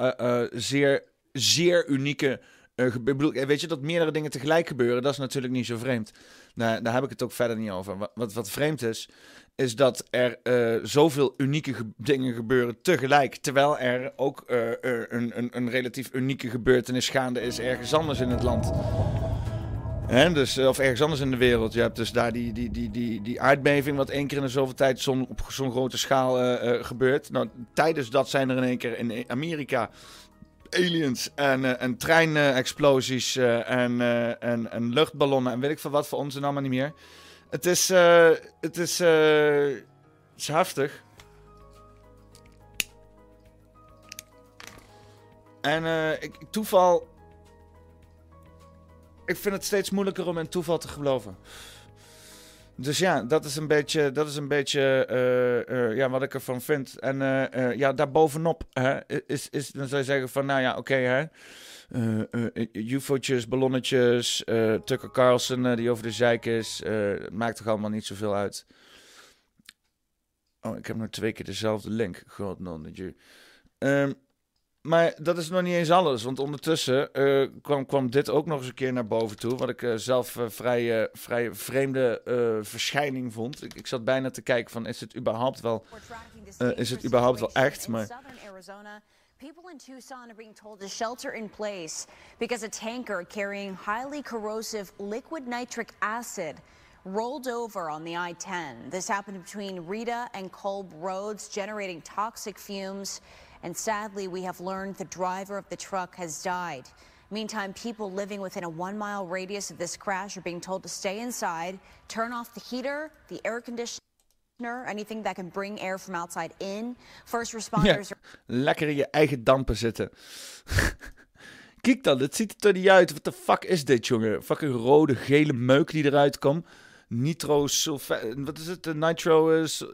zeer, zeer unieke... ik bedoel, weet je, dat meerdere dingen tegelijk gebeuren, dat is natuurlijk niet zo vreemd. Nou, daar heb ik het ook verder niet over. Wat, wat vreemd is, is dat er eh, zoveel unieke ge- dingen gebeuren tegelijk. Terwijl er ook eh, een, een, een relatief unieke gebeurtenis gaande is ergens anders in het land. Hè, dus, eh, of ergens anders in de wereld. Je hebt dus daar die, die, die, die, die aardbeving, wat één keer in de zoveel tijd zo'n, op zo'n grote schaal gebeurt. Nou, tijdens dat zijn er in één keer in Amerika aliens en, treinexplosies en, en luchtballonnen en weet ik veel wat voor ons en allemaal niet meer. Het is, eh, het is, eh, is heftig. En eh, ik, toeval. Ik vind het steeds moeilijker om in toeval te geloven. Dus ja, dat is een beetje, dat is een beetje ja, wat ik ervan vind. En ja, daarbovenop hè, is, is, dan zou je zeggen van, nou ja, oké hè. Eh, eh, UFO'tjes, ballonnetjes, eh, Tucker Carlson eh, die over de zeik is. eh, maakt toch allemaal niet zoveel uit. Oh, ik heb nog twee keer dezelfde link. God, non dat je. Ehm, maar dat is nog niet eens alles. Want ondertussen eh, kwam, kwam dit ook nog eens een keer naar boven toe. Wat ik eh, zelf eh, vrij, eh, vrij vreemde eh, verschijning vond. Ik, ik zat bijna te kijken van is het überhaupt wel, eh, is het überhaupt wel echt? Maar people in Tucson are being told to shelter in place because a tanker carrying highly corrosive liquid nitric acid rolled over on the I 10. This happened between Rita and Kolb roads, generating toxic fumes. And sadly, we have learned the driver of the truck has died. Meantime, people living within a one mile radius of this crash are being told to stay inside, turn off the heater, the air conditioner, anything that can bring air from outside in. First Ja, responders lekker in je eigen dampen zitten. Kijk dan, het ziet er niet uit. Wat de fuck is dit, jongen? Fucking rode, gele meuk die eruit komt. Nitro Wat is het? De nitro is...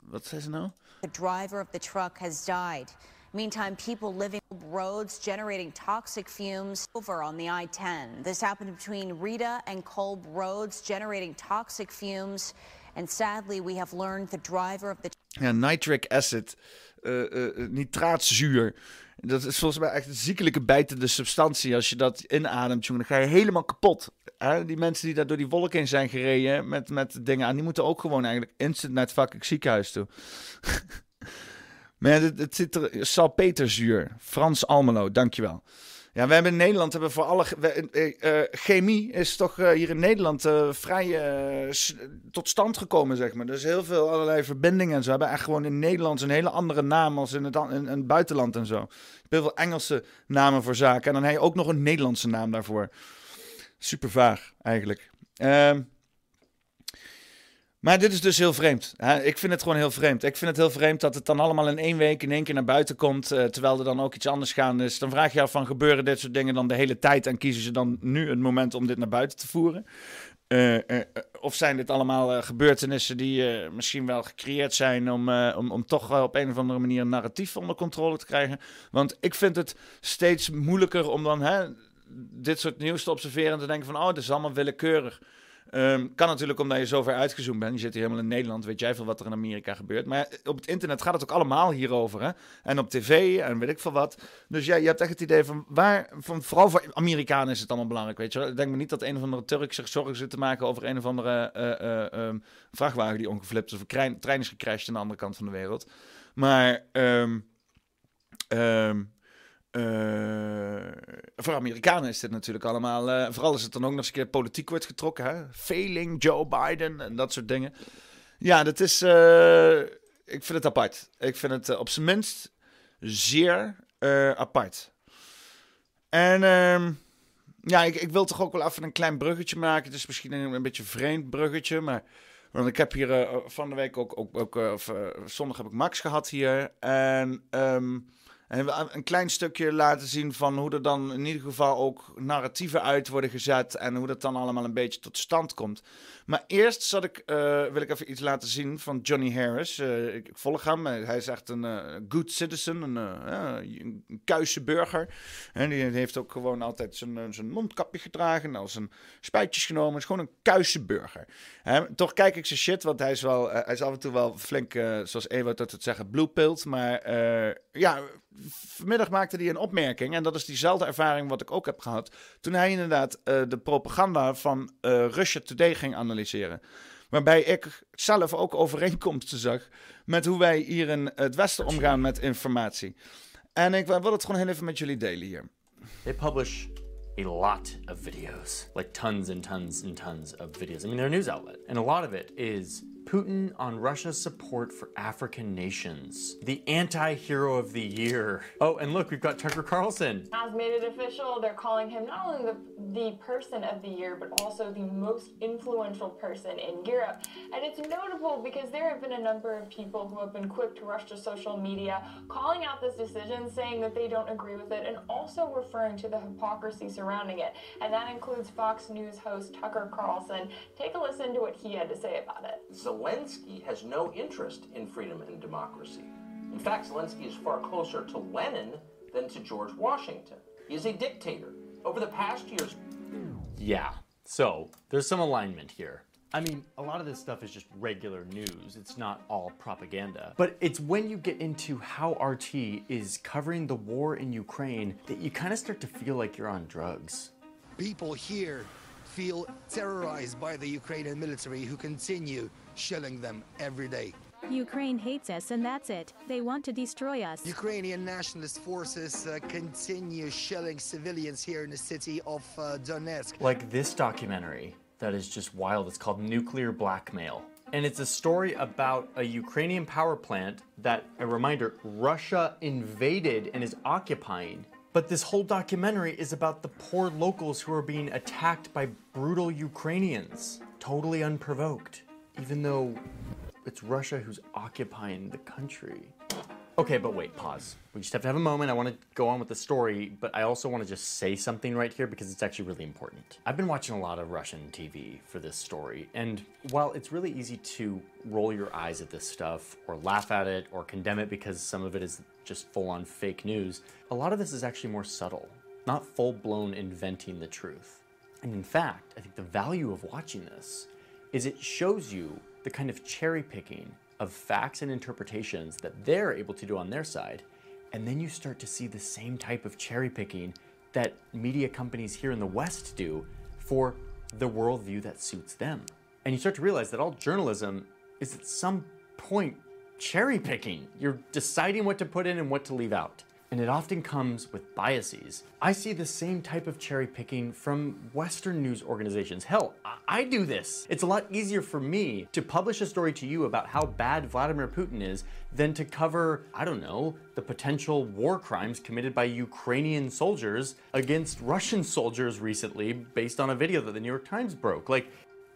wat zei ze nou? The driver of the truck has died. Meantime, people living roads generating toxic fumes over on the I-10. This happened between Rita and Kolb roads generating toxic fumes. And sadly, we have learned the driver of the Ja, nitric acid. eh, eh, eh, nitraatzuur. Dat is volgens mij echt een ziekelijke bijtende substantie. Als je dat inademt, jongen, dan ga je helemaal kapot. Hè? Die mensen die daar door die wolken in zijn gereden met, met dingen aan, die moeten ook gewoon eigenlijk instant naar het fucking ziekenhuis toe. maar het, het zit er... Salpeterzuur. Frans Almelo, dankjewel. Ja, we hebben in Nederland hebben voor alle. we- eh, eh, chemie is toch eh, hier in Nederland eh, vrij eh, tot stand gekomen, zeg maar. Dus heel veel allerlei verbindingen en zo. Hebben echt gewoon in Nederlands een hele andere naam als in het, buitenland en zo. Heel veel Engelse namen voor zaken. En dan heb je ook nog een Nederlandse naam daarvoor. Super vaag, eigenlijk. Ehm, maar dit is dus heel vreemd. Ik vind het gewoon heel vreemd. Ik vind het heel vreemd dat het dan allemaal in één week in één keer naar buiten komt. eh, terwijl er dan ook iets anders gaande is. Dan vraag je af van gebeuren dit soort dingen dan de hele tijd. En kiezen ze dan nu het moment om dit naar buiten te voeren? Eh, eh, of zijn dit allemaal gebeurtenissen die misschien wel gecreëerd zijn om, om, om toch wel op een of andere manier een narratief onder controle te krijgen? Want ik vind het steeds moeilijker om dan hè, dit soort nieuws te observeren en te denken van oh, dit is allemaal willekeurig. Ehm, kan natuurlijk omdat je zo ver uitgezoomd bent. Je zit hier helemaal in Nederland, weet jij veel wat er in Amerika gebeurt. Maar op het internet gaat het ook allemaal hierover. Hè? En op tv en weet ik veel wat. Dus ja, je hebt echt het idee van waar. Van, vooral voor Amerikanen is het allemaal belangrijk. Weet je. Ik denk me niet dat een of andere Turk zich zorgen zit te maken over een of andere eh, eh, ehm, vrachtwagen die ongeflipt is. Of een trein, is gecrashed aan de andere kant van de wereld. Maar. eh, voor Amerikanen is dit natuurlijk allemaal. eh, vooral als het dan ook nog eens een keer politiek wordt getrokken. Hè? Failing Joe Biden en dat soort dingen. Ja, dat is. eh, ik vind het apart. Ik vind het eh, op zijn minst zeer eh, apart. En ehm, ja, ik, ik wil toch ook wel even een klein bruggetje maken. Het is misschien een, een beetje een vreemd bruggetje, maar. Want ik heb hier eh, van de week ook, ook, ook eh, of, eh, zondag heb ik Max gehad hier. En, ehm, en een klein stukje laten zien van hoe er dan in ieder geval ook narratieven uit worden gezet. En hoe dat dan allemaal een beetje tot stand komt. Maar eerst zat ik, eh, wil ik even iets laten zien van Johnny Harris. Eh, ik, volg hem. Eh, Hij is echt een good citizen, een, een burger. En die heeft ook gewoon altijd zijn, zijn mondkapje gedragen. Al zijn spuitjes genomen. Is gewoon een kuise burger. Toch kijk ik zijn shit, want hij is, wel, hij is af en toe wel flink, zoals Ewout dat het zeggen, bluepilt. Maar ja, vanmiddag maakte hij een opmerking. En dat is diezelfde ervaring wat ik ook heb gehad. Toen hij inderdaad eh, de propaganda van eh, Russia Today ging analyseren. Waarbij ik zelf ook overeenkomsten zag met hoe wij hier in het Westen omgaan met informatie. En ik wil het gewoon heel even met jullie delen hier. They publish a lot of videos, like tons and tons and tons of videos. I mean, they're a news outlet. And a lot of it is Putin on Russia's support for African nations, the anti hero of the year. Oh, and look, we've got Tucker Carlson. Has made it official. They're calling him not only the, the person of the year, but also the most influential person in Europe. And it's notable because there have been a number of people who have been quick to rush to social media, calling out this decision, saying that they don't agree with it, and also referring to the hypocrisy surrounding it. And that includes Fox News host Tucker Carlson. Take a listen to what he had to say about it. Zelensky has no interest in freedom and democracy. In fact, Zelensky is far closer to Lenin than to George Washington. He is a dictator. Over the past years, Yeah, so there's some alignment here. I mean, a lot of this stuff is just regular news. It's not all propaganda. But it's when you get into how RT is covering the war in Ukraine that you kind of start to feel like you're on drugs. People here feel terrorized by the Ukrainian military who continue shelling them every day. Ukraine hates us, and that's it. They want to destroy us. Ukrainian nationalist forces uh, continue shelling civilians here in the city of uh, Donetsk. Like this documentary that is just wild. It's called Nuclear Blackmail. And it's a story about a Ukrainian power plant that, a reminder, Russia invaded and is occupying But this whole documentary is about the poor locals who are being attacked by brutal Ukrainians, totally unprovoked, even though it's Russia who's occupying the country. Okay, but wait, pause. We just have to have a moment. I want to go on with the story, but I also want to just say something right here because it's actually really important. I've been watching a lot of Russian TV for this story, and while it's really easy to roll your eyes at this stuff or laugh at it or condemn it because some of it is just full on fake news, a lot of this is actually more subtle, not full blown inventing the truth. And in fact, I think the value of watching this is it shows you the kind of cherry picking of facts and interpretations that they're able to do on their side. And then you start to see the same type of cherry picking that media companies here in the West do for the worldview that suits them. And you start to realize that all journalism is at some point cherry picking. You're deciding what to put in and what to leave out. And it often comes with biases. I see the same type of cherry picking from Western news organizations. Hell, I, I do this. It's a lot easier for me to publish a story to you about how bad Vladimir Putin is than to cover, I don't know, the potential war crimes committed by Ukrainian soldiers against Russian soldiers recently based on a video that the New York Times broke. Like,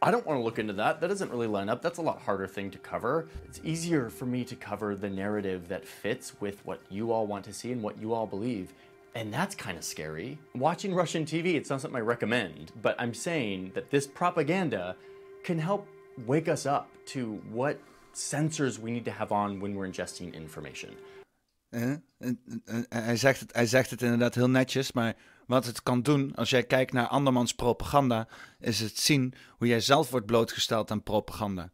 I don't want to look into that. That doesn't really line up. That's a lot harder thing to cover. It's easier for me to cover the narrative that fits with what you all want to see and what you all believe. And that's kind of scary. Watching Russian TV, it's not something I recommend, but I'm saying that this propaganda can help wake us up to what sensors we need to have on when we're ingesting information. Eh? Hij, zegt het, hij zegt het inderdaad heel netjes, maar wat het kan doen als jij kijkt naar andermans propaganda, is het zien hoe jij zelf wordt blootgesteld aan propaganda.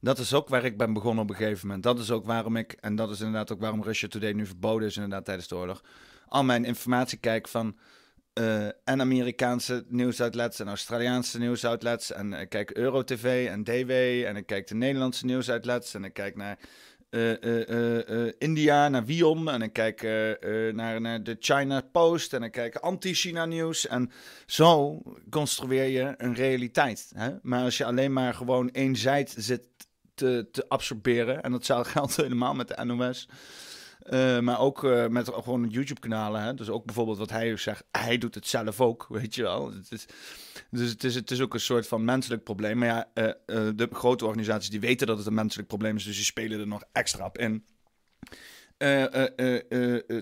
Dat is ook waar ik ben begonnen op een gegeven moment. Dat is ook waarom ik, en dat is inderdaad ook waarom Russia Today nu verboden is inderdaad tijdens de oorlog. Al mijn informatie kijk van uh, en Amerikaanse nieuwsoutlets en Australiaanse nieuwsoutlets. En ik kijk EuroTV en DW en ik kijk de Nederlandse nieuwsoutlets en ik kijk naar uh, India, naar Wion. En ik kijk naar, naar de China Post. En ik kijk anti-China nieuws. En zo construeer je een realiteit. Hè? Maar als je alleen maar gewoon één zit te, te absorberen. En dat geldt helemaal met de NOS. Uh, maar ook uh, met gewoon YouTube-kanalen. Dus ook bijvoorbeeld wat hij zegt, hij doet het zelf ook, weet je wel. Het is, dus het is, het is ook een soort van menselijk probleem. Maar ja, uh, de grote organisaties die weten dat het een menselijk probleem is, dus die spelen er nog extra op in.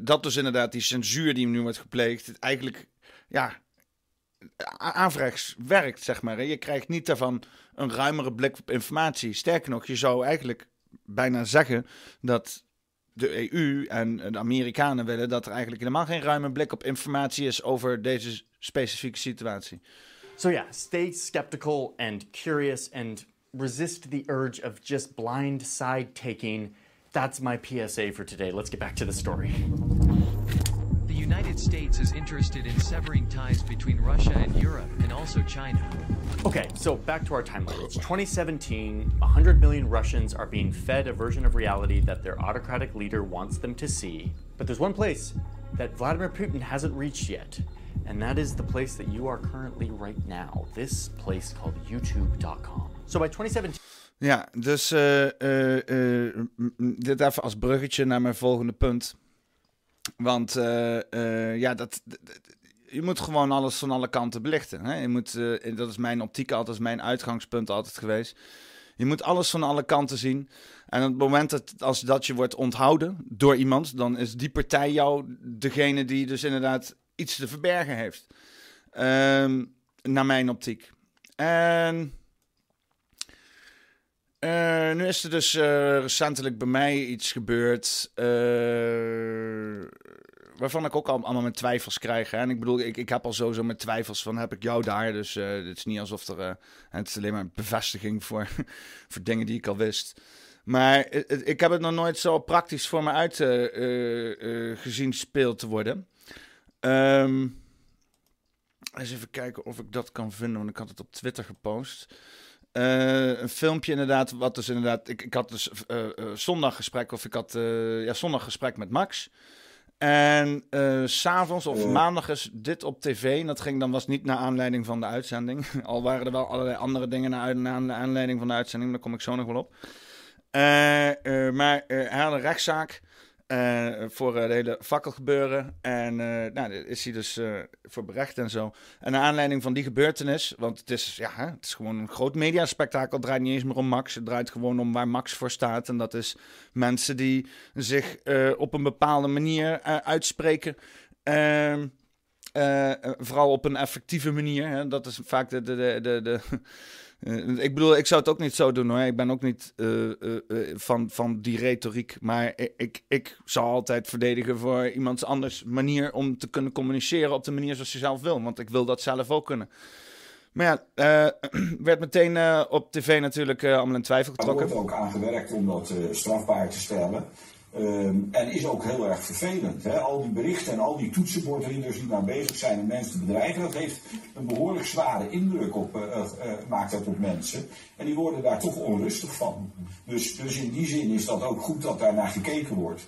dat dus inderdaad, die censuur die nu wordt gepleegd, het eigenlijk, ja, aanvrags werkt, zeg maar. Je krijgt niet daarvan een ruimere blik op informatie. Sterker nog, je zou eigenlijk bijna zeggen dat de EU en de Amerikanen willen dat er eigenlijk helemaal geen ruime blik op informatie is over deze specifieke situatie. So yeah, stay skeptical and curious and resist the urge of just blind side taking. That's my PSA for today. Let's get back to the story. The United States is interested in severing ties between Russia and Europe and also China. Okay, so back to our timeline. It's 2017. 100 million Russians are being fed a version of reality that their autocratic leader wants them to see. But there's one place that Vladimir Putin hasn't reached yet, and that is the place that you are currently right now. This place called YouTube.com. So by 2017. Ja, dus uh, uh, uh, dit even als bruggetje naar mijn volgende punt. Want uh, ja, dat, je moet gewoon alles van alle kanten belichten. Hè? Je moet, uh, dat is mijn optiek altijd, mijn uitgangspunt altijd geweest. Je moet alles van alle kanten zien. En op het moment dat als dat je wordt onthouden door iemand, dan is die partij jou degene die dus inderdaad iets te verbergen heeft. Um, naar mijn optiek. En uh, nu is er dus uh, recentelijk bij mij iets gebeurd. Uh, waarvan ik ook al, allemaal met twijfels krijg. Hè? En ik bedoel, ik, ik heb al sowieso met twijfels van heb ik jou daar. Dus het is niet alsof er. het is alleen maar een bevestiging voor, voor dingen die ik al wist. Maar ik heb het nog nooit zo praktisch voor me uit gezien speelt te worden. Um, eens even kijken of ik dat kan vinden, want ik had het op Twitter gepost. Uh, een filmpje inderdaad, wat dus inderdaad... Ik, ik had dus uh, uh, zondaggesprek, of ik had ja, zondaggesprek met Max. En s s'avonds of maandag is dit op tv. En dat ging dan was niet naar aanleiding van de uitzending. Al waren er wel allerlei andere dingen naar, naar aanleiding van de uitzending. Daar kom ik zo nog wel op. maar hij had een rechtszaak eh, voor eh, de hele fakkelgebeuren. En eh, nou, is hij dus eh, voor berecht en zo. En naar aanleiding van die gebeurtenis, want het is, ja, het is gewoon een groot mediaspectakel. Het draait niet eens meer om Max. Het draait gewoon om waar Max voor staat. En dat is mensen die zich eh, op een bepaalde manier eh, uitspreken. Ehm, eh, eh, vooral op een effectieve manier. Hè? Dat is vaak de, de, de, de eh, ik bedoel, ik zou het ook niet zo doen hoor. Ik ben ook niet eh, eh, van, van die retoriek. Maar ik, ik, ik zal altijd verdedigen voor iemands anders manier om te kunnen communiceren op de manier zoals je zelf wil. Want ik wil dat zelf ook kunnen. Maar ja, werd meteen op tv natuurlijk allemaal in twijfel Er getrokken. wordt ook aan gewerkt om dat strafbaar te stellen. Ehm, en is ook heel erg vervelend. Hè? Al die berichten en al die toetsenbordreaders die maar bezig zijn om mensen te bedreigen, dat heeft een behoorlijk zware indruk op, eh, eh, maakt dat op mensen. En die worden daar toch onrustig van. Dus, dus in die zin is dat ook goed dat daar naar gekeken wordt.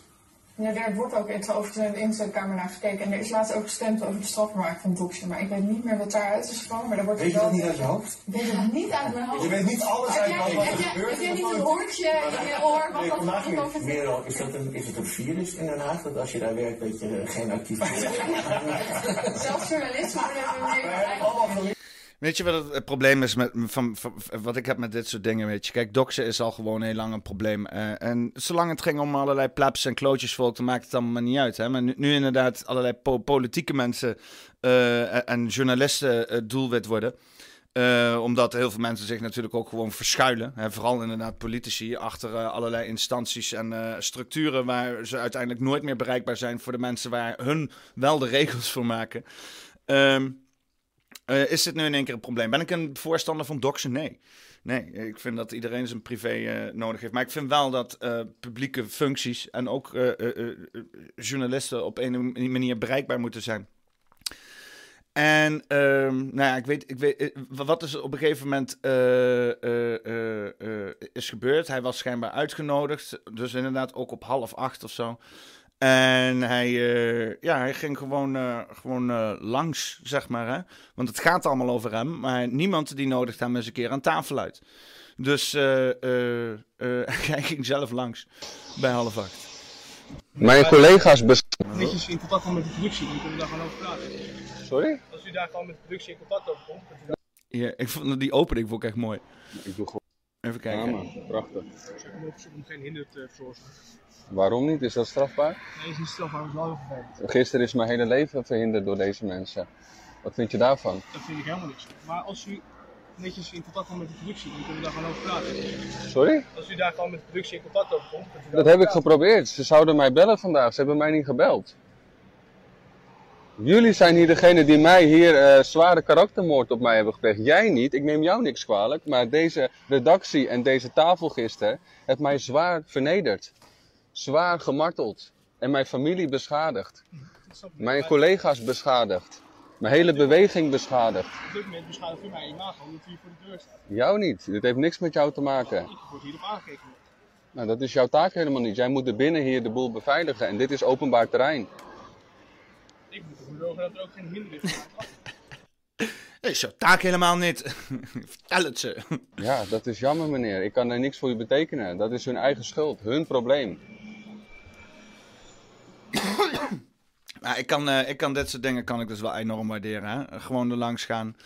Ja, daar wordt ook in de inzetkamer naar gekeken. En er is laatst ook gestemd over de strafmaak van doxen. Maar ik weet niet meer wat daaruit is gekomen. Maar daar wordt Weet je dat niet uit je hoofd? Ik weet het niet uit mijn hoofd. Je weet niet alles uit wat er heb jij- niet een hoortje in je oor? Wat Nee, dat vandaag over Merel, is, dat een, is het een virus in Den Haag dat als je daar werkt dat je eh, geen actief Zelfs journalisten worden er mee Weet je wat het, het probleem is met, van, wat ik heb met dit soort dingen? Weet je, kijk, doxen is al gewoon heel lang een probleem. Eh, en zolang het ging om allerlei plebs en klootjesvolk, dan maakt het allemaal niet uit. Hè? Maar nu, inderdaad allerlei po- politieke mensen eh, en- en journalisten eh, doelwit worden. Eh, omdat heel veel mensen zich natuurlijk ook gewoon verschuilen. Hè? Vooral inderdaad politici achter eh, allerlei instanties en eh, structuren waar ze uiteindelijk nooit meer bereikbaar zijn voor de mensen waar hun wel de regels voor maken. Ehm, eh, is dit nu in één keer een probleem? Ben ik een voorstander van doxen? Nee. Nee, ik vind dat iedereen zijn privé eh, nodig heeft. Maar ik vind wel dat eh, publieke functies en ook journalisten op een manier bereikbaar moeten zijn. En ehm, nou ja, ik weet, ik weet wat is op een gegeven moment is gebeurd. Hij was schijnbaar uitgenodigd, dus inderdaad ook op half acht of zo. En hij, eh, ja, hij ging gewoon, eh, gewoon eh, langs, zeg maar. Hè? Want het gaat allemaal over hem, maar niemand die nodigt hem eens een keer aan tafel uit. Dus eh, eh, eh, hij ging zelf langs bij half acht. Mijn collega's bes- netjes in contact komen met de productie, dan kunnen we daar gewoon over praten. Sorry? Als u daar gewoon met de productie in contact over komt, Ja, ik vond die opening vond ik echt mooi. Ik doe gewoon. Even kijken. Ja, prachtig. maar zoek om geen hinder te veroorzaken. Waarom niet? Is dat strafbaar? Nee, is niet strafbaar, dat is wel heel vervelend. Gisteren is mijn hele leven verhinderd door deze mensen. Wat vind je daarvan? Dat vind ik helemaal niks. Maar als u netjes in contact komt met de productie, dan kunnen we daar gewoon over praten. Sorry? Als u daar gewoon met de productie in contact over komt, Dat heb ik geprobeerd. Ze zouden mij bellen vandaag. Ze hebben mij niet gebeld. Jullie zijn hier degene die mij hier eh, zware karaktermoord op mij hebben gepleegd. Jij niet, ik neem jou niks kwalijk. Maar deze redactie en deze tafel gisteren heeft mij zwaar vernederd. Zwaar gemarteld. En mijn familie beschadigd. Mijn collega's beschadigd. Mijn hele beweging beschadigd. Op dit moment beschadigt u mijn imago omdat u hier voor de deur staat. Jou niet. Dit heeft niks met jou te maken. Ik word hierop aangekeken. Nou, dat is jouw taak helemaal niet. Jij moet er binnen hier de boel beveiligen. En dit is openbaar terrein. Ik moet ervoor zorgen dat er ook geen hinder is. Is jouw taak helemaal niet. Vertel het ze. Ja, dat is jammer meneer. Ik kan er niks voor u betekenen. Dat is hun eigen schuld, hun probleem. Maar ik kan, eh, ik kan dit soort dingen kan ik dus wel enorm waarderen. Hè? Gewoon er langs gaan.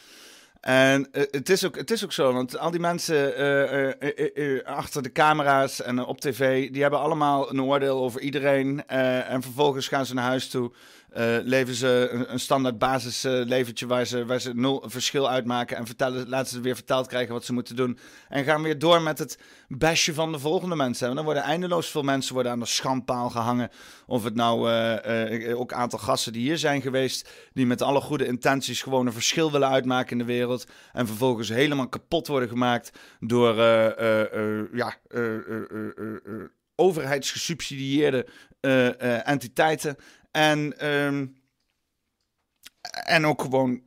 En eh, het, is ook, het is ook zo, want al die mensen eh, eh, eh, eh, achter de camera's en op tv, die hebben allemaal een oordeel over iedereen. eh, en vervolgens gaan ze naar huis toe, eh, leven ze een, standaard basisleventje waar ze, waar ze nul verschil uitmaken. En vertellen, laten ze weer verteld krijgen wat ze moeten doen. En gaan weer door met het bestje van de volgende mensen. En dan worden eindeloos veel mensen worden aan de schandpaal gehangen. Of het nou eh, eh, ook aantal gasten die hier zijn geweest, die met alle goede intenties gewoon een verschil willen uitmaken in de wereld. En vervolgens helemaal kapot worden gemaakt door eh, eh, eh, ja, eh, eh, eh, eh, eh, overheidsgesubsidieerde eh, eh, entiteiten. En, ehm, en ook gewoon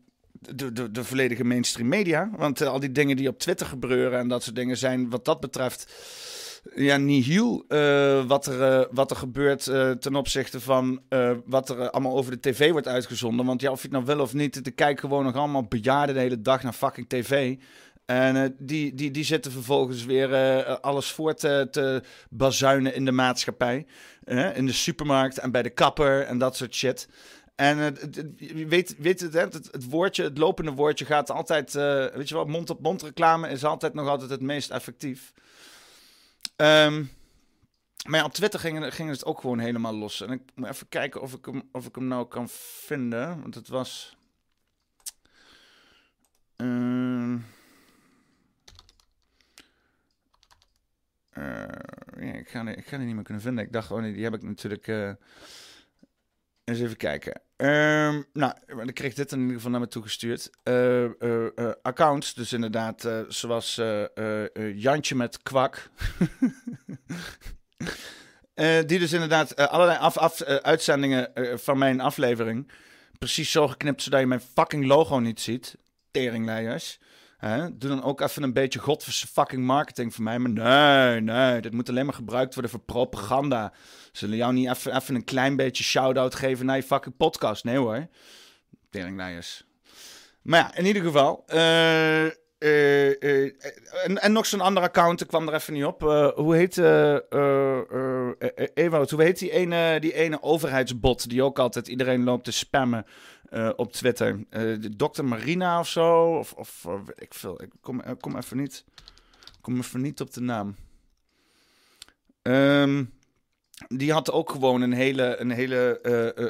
de, de, de volledige mainstream media. Want eh, al die dingen die op Twitter gebeuren en dat soort dingen zijn wat dat betreft ja, nihil eh, wat, er, eh, wat er gebeurt ten opzichte van wat er allemaal over de tv wordt uitgezonden. Want ja, of je het nou wil of niet, er kijken gewoon nog allemaal bejaarden de hele dag naar fucking tv. En eh, die, die, die zitten vervolgens weer eh, alles voor te, te bazuinen in de maatschappij. Eh, in de supermarkt en bij de kapper en dat soort shit. En weet, weet het, hè, het, woordje, het lopende woordje gaat altijd, eh, weet je wel, mond-op-mond reclame is altijd nog altijd het meest effectief. Ehm, maar ja, op Twitter ging, ging het ook gewoon helemaal los. En ik moet even kijken of ik hem, of ik hem nou kan vinden. Want het was. Ehm, ja, ik, ga, die- ik ga die niet meer kunnen vinden. Ik dacht, oh nee, die heb ik natuurlijk. eh, eens even kijken. Ehm, nou, dan kreeg ik dit in ieder geval naar me toegestuurd. Eh eh, eh, accounts, dus inderdaad, eh, zoals eh, eh, eh, Jantje met kwak. Eh, die dus inderdaad eh, allerlei af, af, eh, uitzendingen eh, van mijn aflevering. Precies zo geknipt zodat je mijn fucking logo niet ziet. Teringleiers. Hè? Doe dan ook even een beetje godverse fucking marketing voor mij. Maar nee, nee, dit moet alleen maar gebruikt worden voor propaganda. Zullen jou niet even, even een klein beetje shout-out geven naar je fucking podcast? Nee hoor. Teringleiers. Maar ja, in ieder geval. eh, eh, eh, en, en nog zo'n ander account, ik kwam er even niet op. Hoe heet Ewout, hoe heet die ene, die ene overheidsbot die ook altijd iedereen loopt te spammen eh, op Twitter? Eh, Dr. Marina of zo? Of, of eh, ik veel. Ik kom, kom even niet. Kom even niet op de naam. Ehm, die had ook gewoon een hele, een hele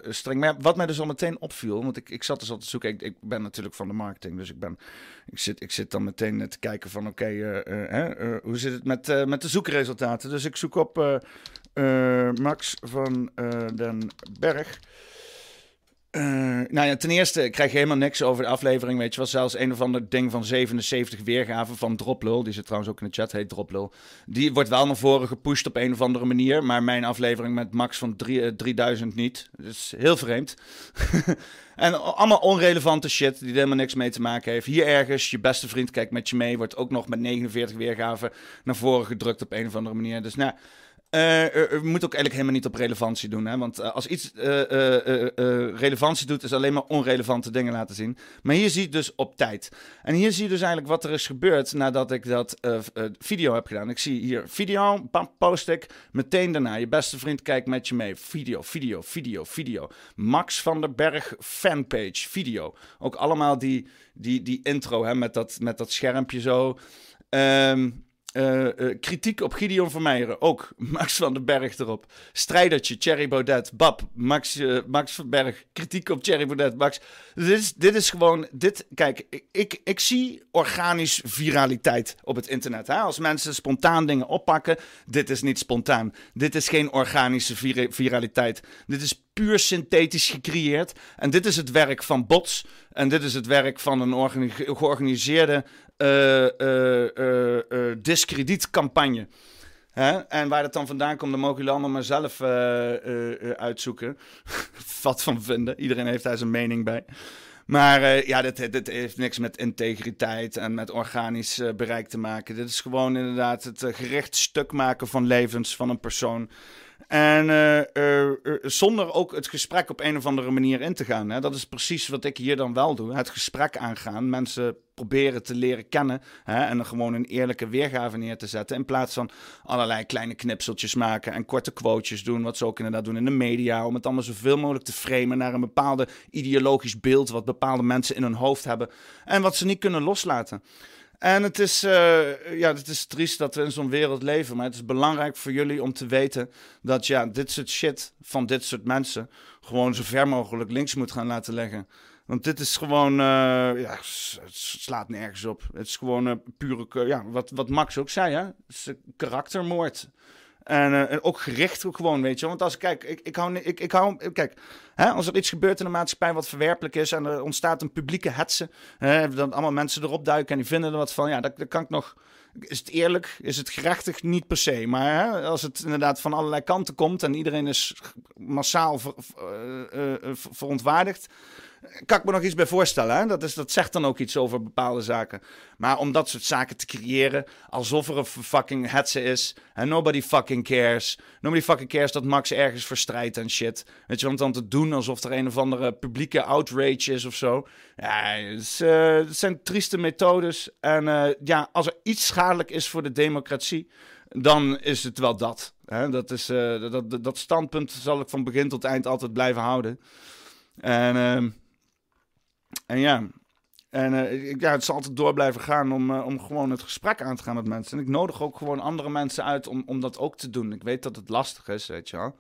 streng. Maar wat mij dus al meteen opviel, want ik, ik zat dus al te zoeken. Ik, ik ben natuurlijk van de marketing, dus ik, ben, ik, zit, ik zit dan meteen te kijken van: oké, hoe zit het met, met de zoekresultaten? Dus ik zoek op Max van den Berg. Eh, nou ja, ten eerste krijg je helemaal niks over de aflevering. Weet je wel, zelfs een of ander ding van 77 weergaven van Droplul. Die zit trouwens ook in de chat, heet Droplul. Die wordt wel naar voren gepusht op een of andere manier. Maar mijn aflevering met Max van drie- eh, 3000 niet. Dus heel vreemd. en allemaal onrelevante shit die er helemaal niks mee te maken heeft. Hier ergens, je beste vriend kijkt met je mee. Wordt ook nog met 49 weergaven naar voren gedrukt op een of andere manier. Dus nou. Eh, eh, we moeten ook eigenlijk helemaal niet op relevantie doen. Hè? Want eh, als iets eh, eh, eh, eh, relevantie doet, is alleen maar onrelevante dingen laten zien. Maar hier zie je dus op tijd. En hier zie je dus eigenlijk wat er is gebeurd nadat ik dat eh, eh, video heb gedaan. Ik zie hier video, bam, post ik. Meteen daarna, je beste vriend kijkt met je mee. Video, video, video, video. Max van der Berg fanpage, video. Ook allemaal die, die, die intro hè, met, dat, met dat schermpje zo. Ehm, eh, eh, kritiek op Gideon Vermeijeren, ook Max van den Berg erop. Strijdertje, Thierry Baudet, Bab, Max, eh, Max van Berg, kritiek op Thierry Baudet, Max. Dit is, dit is gewoon, dit, kijk, ik, ik, ik zie organisch viraliteit op het internet. Hè? Als mensen spontaan dingen oppakken, dit is niet spontaan. Dit is geen organische vira- viraliteit. Dit is puur synthetisch gecreëerd. En dit is het werk van bots. En dit is het werk van een organi- georganiseerde eh, eh, eh, discredietcampagne. Hè? En waar dat dan vandaan komt, dan mogen jullie allemaal maar zelf uitzoeken. Wat van vinden. Iedereen heeft daar zijn mening bij. Maar ja, dit, heeft niks met integriteit en met organisch bereik te maken. Dit is gewoon inderdaad het gericht stuk maken van levens van een persoon. En eh, eh, eh, zonder ook het gesprek op een of andere manier in te gaan. Hè? Dat is precies wat ik hier dan wel doe. Het gesprek aangaan. Mensen proberen te leren kennen. Hè? En er gewoon een eerlijke weergave neer te zetten. In plaats van allerlei kleine knipseltjes maken en korte quotejes doen. Wat ze ook inderdaad doen in de media. Om het allemaal zoveel mogelijk te framen naar een bepaalde ideologisch beeld. Wat bepaalde mensen in hun hoofd hebben. En wat ze niet kunnen loslaten. En het is, eh, ja, het is triest dat we in zo'n wereld leven. Maar het is belangrijk voor jullie om te weten dat ja, dit soort shit van dit soort mensen gewoon zo ver mogelijk links moet gaan laten leggen. Want dit is gewoon, eh, ja, het slaat nergens op. Het is gewoon eh, pure, ja, wat, wat Max ook zei, hè? Het is karaktermoord. En, eh, en ook gericht ook gewoon, weet je. Want als kijk, ik, ik hou, ik, ik hou, kijk, hè, als er iets gebeurt in de maatschappij wat verwerpelijk is en er ontstaat een publieke hetze, hè, dan allemaal mensen erop duiken en die vinden er wat van, ja, dat, dat kan ik nog. Is het eerlijk? Is het gerechtig? Niet per se. Maar hè, als het inderdaad van allerlei kanten komt en iedereen is massaal eh, eh, ver- verontwaardigd. Kan ik me nog iets bij voorstellen. Hè? Dat, is, dat zegt dan ook iets over bepaalde zaken. Maar om dat soort zaken te creëren, alsof er een fucking hetze is. En nobody fucking cares. Nobody fucking cares dat Max ergens verstrijdt en shit. Weet je, want dan te doen alsof er een of andere publieke outrage is of zo. Ja, het, is, eh, zijn trieste methodes. En eh, ja, als er iets schadelijk is voor de democratie, dan is het wel dat. Hè? Dat, is, eh, dat, dat, dat standpunt zal ik van begin tot eind altijd blijven houden. En, ehm, en ja, en eh, ik- ja, het zal altijd door blijven gaan om, eh, om gewoon het gesprek aan te gaan met mensen. En ik nodig ook gewoon andere mensen uit om, om dat ook te doen. Ik weet dat het lastig is, weet je wel.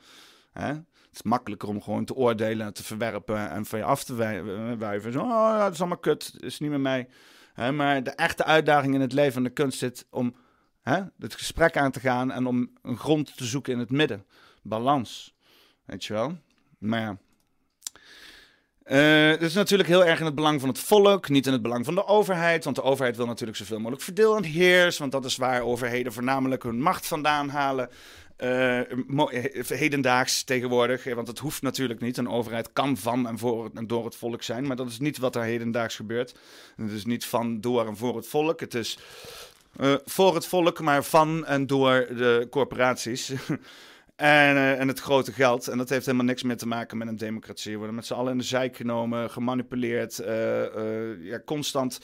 Hè? Het is makkelijker om gewoon te oordelen, te verwerpen en van je af te wij- eh. Zo, oh, ja, dat is allemaal kut, dat is niet met mij. Maar de echte uitdaging in het leven en de kunst zit om het gesprek aan te gaan en om een grond te zoeken in het midden. Balans, weet je wel. Maar ja. Het is natuurlijk heel erg in het belang van het volk, niet in het belang van de overheid. Want de overheid wil natuurlijk zoveel mogelijk verdeel en heers. Want dat is waar overheden voornamelijk hun macht vandaan halen. eh, eh, hedendaags tegenwoordig. Want het hoeft natuurlijk niet. Een overheid kan van en voor en door het volk zijn. Maar dat is niet wat er hedendaags gebeurt. Het is niet van, door en voor het volk. Het is voor het volk, maar van en door de corporaties. En, eh, en het grote geld. En dat heeft helemaal niks meer te maken met een democratie. We worden met z'n allen in de zijk genomen, gemanipuleerd, eh, eh, ja, constant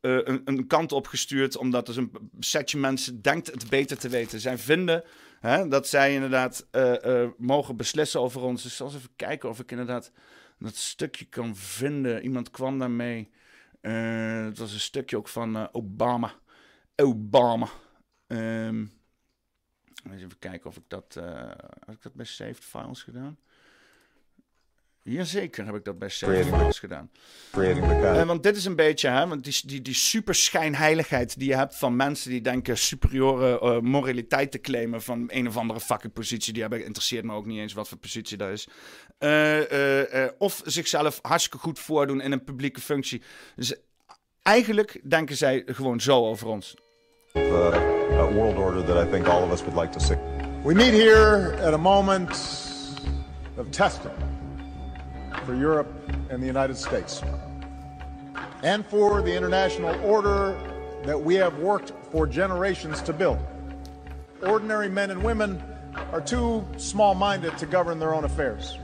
een, een kant opgestuurd. Omdat dus een setje mensen denkt het beter te weten. Zij vinden hè, dat zij inderdaad mogen beslissen over ons. Dus zal eens even kijken of ik inderdaad dat stukje kan vinden. Iemand kwam daarmee. Het was een stukje ook van Obama. Obama. Ehm even kijken of ik dat... eh had ik dat bij Saved Files gedaan? Jazeker heb ik dat bij Saved Files gedaan. of- want dit is een beetje, hè, want die, die, die super schijnheiligheid die je hebt van mensen die denken superieure eh, moraliteit te claimen van een of andere fucking positie. Die hebben interesseert me ook niet eens wat voor positie dat is. Of zichzelf hartstikke goed voordoen in een publieke functie. Dus eigenlijk denken zij gewoon zo over ons. Uh, uh, world order that I think all of us would like to see. We meet here at a moment of testing for Europe and the United States, and for the international order that we have worked for generations to build. Ordinary men and women are too small minded to govern their own affairs.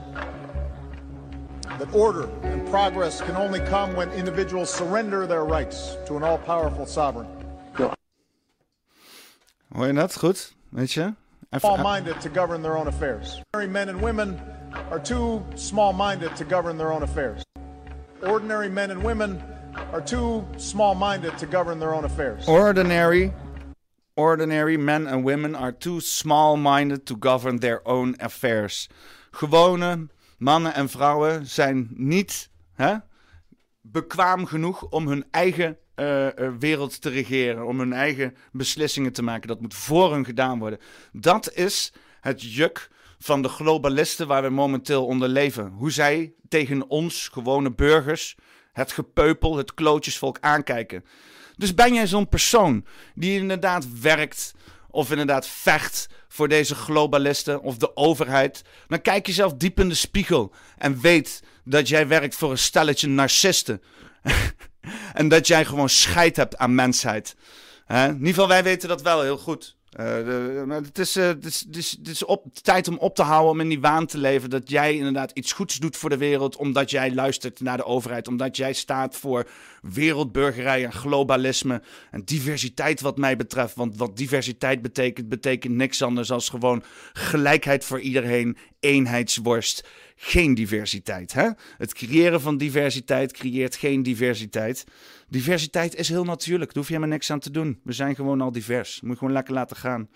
That order and progress can only come when individuals surrender their rights to an all powerful sovereign. Hoor je dat? Goed? Weet je? Small-minded to govern their own affairs. Ordinary men and women are too small-minded to govern their own affairs. Ordinary men and women are too small-minded to govern their own affairs. Ordinary, ordinary men and women are too small-minded to govern their own affairs. Gewone mannen en vrouwen zijn niet hè, bekwaam genoeg om hun eigen eh, eh, wereld te regeren, om hun eigen beslissingen te maken. Dat moet voor hun gedaan worden. Dat is het juk van de globalisten waar we momenteel onder leven. Hoe zij tegen ons, gewone burgers, het gepeupel, het klootjesvolk aankijken. Dus ben jij zo'n persoon die inderdaad werkt of inderdaad vecht voor deze globalisten of de overheid, dan kijk jezelf diep in de spiegel en weet dat jij werkt voor een stelletje narcisten. en dat jij gewoon scheid hebt aan mensheid. In ieder geval, wij weten dat wel heel goed. Eh, de- het is, eh, het is, het is, het is op, tijd om op te houden, om in die waan te leven dat jij inderdaad iets goeds doet voor de wereld, omdat jij luistert naar de overheid, omdat jij staat voor wereldburgerij en globalisme en diversiteit wat mij betreft. Want wat diversiteit betekent, betekent niks anders dan gewoon gelijkheid voor iedereen, eenheidsworst, geen diversiteit. Hè? Het creëren van diversiteit creëert geen diversiteit. Diversiteit is heel natuurlijk, daar hoef je helemaal niks aan te doen. We zijn gewoon al divers, moet je gewoon lekker laten gaan.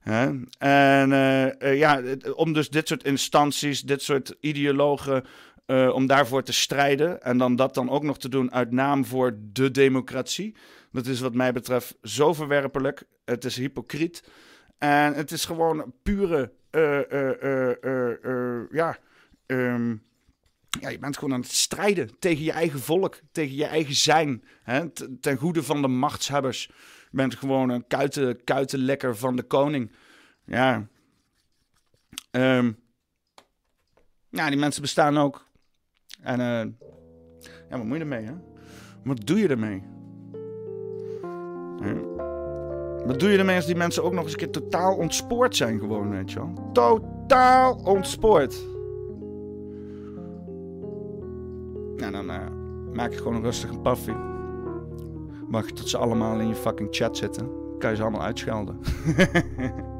Hè? En eh, eh, ja, om dus dit soort instanties, dit soort ideologen, eh, om daarvoor te strijden. En dan dat dan ook nog te doen uit naam voor de democratie. Dat is wat mij betreft zo verwerpelijk. Het is hypocriet. En het is gewoon pure, eh, ja, ehm, ja, je bent gewoon aan het strijden tegen je eigen volk, tegen je eigen zijn. Hè? Ten goede van de machtshebbers. Je bent gewoon een kuiten, kuitenlekker van de koning. Ja. Ehm, ja, die mensen bestaan ook. En eh, Ja, wat moet je ermee, hè? Wat doe je ermee? Wat doe je ermee als die mensen ook nog eens een keer totaal ontspoord zijn gewoon, weet je? Totaal ontspoord. Nou, dan eh, maak je gewoon rustig een paffie. Je tot ze allemaal in je fucking chat zitten. Kan je ze allemaal uitschelden.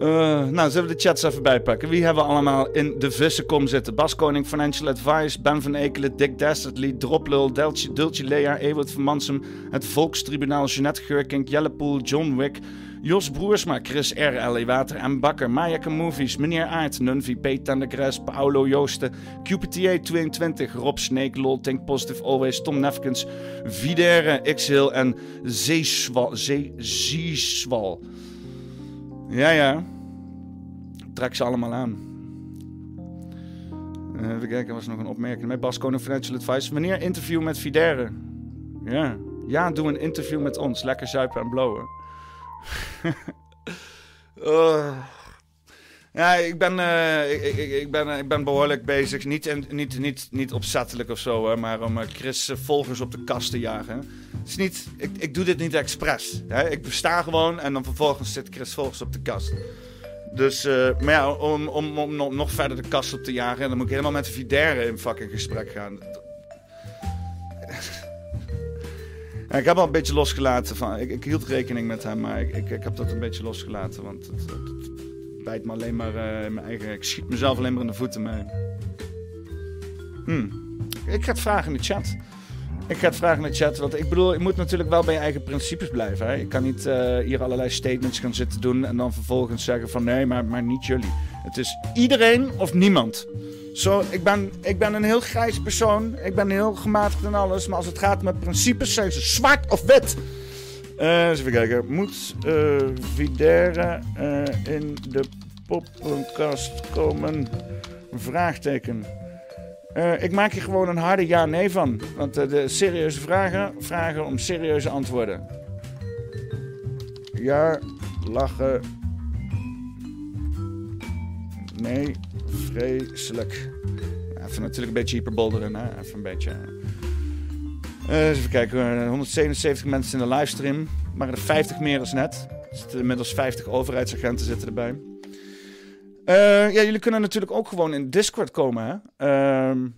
Eh, nou, zullen we de chats even bijpakken? Wie hebben we allemaal in de vissenkom zitten? Bas Koning, Financial Advice, Ben van Ekelen, Dick Dastardly, Droplul, Deltje, Dultje Lea, Ewert van Mansum, Het Volkstribunaal, Jeanette Geurkink, Jellepoel, John Wick, Jos Broersma, Chris R, Ellie Water en Bakker, Mayake Movies, Meneer Aert, Nunvi, P. Tendegres, Paolo Joosten, QPTA 22, Rob Snake, Lol, Think Positive Always, Tom Nefkens, Videre, Xhill en Zeeswal. Zee, Zieswal. Ja, ja. Trek ze allemaal aan. Eh, even kijken, er was nog een opmerking. Met Bas Koning Financial Advice. Wanneer interview met Videre? Ja. Ja, doe een interview met ons. Lekker zuipen en blowen. Oh. Ja, ik ben, eh, ik, ik, ik ben, ik ben behoorlijk bezig. Niet, niet, niet, niet opzettelijk of zo, hè, maar om eh, Chris eh, volgers op de kast te jagen. Het is niet, ik, ik doe dit niet expres. Hè. Ik besta gewoon en dan vervolgens zit Chris volgers op de kast. Dus, eh, maar ja, om, om, om nog- verder de kast op te jagen, dan moet ik helemaal met de in fucking gesprek gaan. Ik heb al een beetje losgelaten van. Ik, hield rekening met hem, maar ik, ik, heb dat een beetje losgelaten. Want het me alleen maar eh, in mijn eigen. Ik schiet mezelf alleen maar in de voeten mee. Hmm. Ik ga het vragen in de chat. Ik ga het vragen in de chat. Want ik bedoel, je moet natuurlijk wel bij je eigen principes blijven. Je kan niet eh, hier allerlei statements gaan zitten doen. En dan vervolgens zeggen van nee, maar, maar niet jullie. Het is iedereen of niemand. Zo, ik, ben, ik ben een heel grijs persoon. Ik ben heel gematigd en alles. Maar als het gaat met principes, zijn ze zwart of wit. Eh, eens even kijken. Moet eh Videre in de poppenkast komen? Vraagteken. Eh, ik maak hier gewoon een harde ja-nee van. Want eh, de serieuze vragen vragen om serieuze antwoorden. Ja, lachen. Nee, vreselijk. Even natuurlijk een beetje hyperbolderen, hè? Even een beetje. Eens even kijken, eh, 177 mensen in de livestream. Maar er 50 meer als net. Er zitten inmiddels 50 overheidsagenten zitten erbij. Eh, ja, jullie kunnen natuurlijk ook gewoon in Discord komen, hè? Ehm,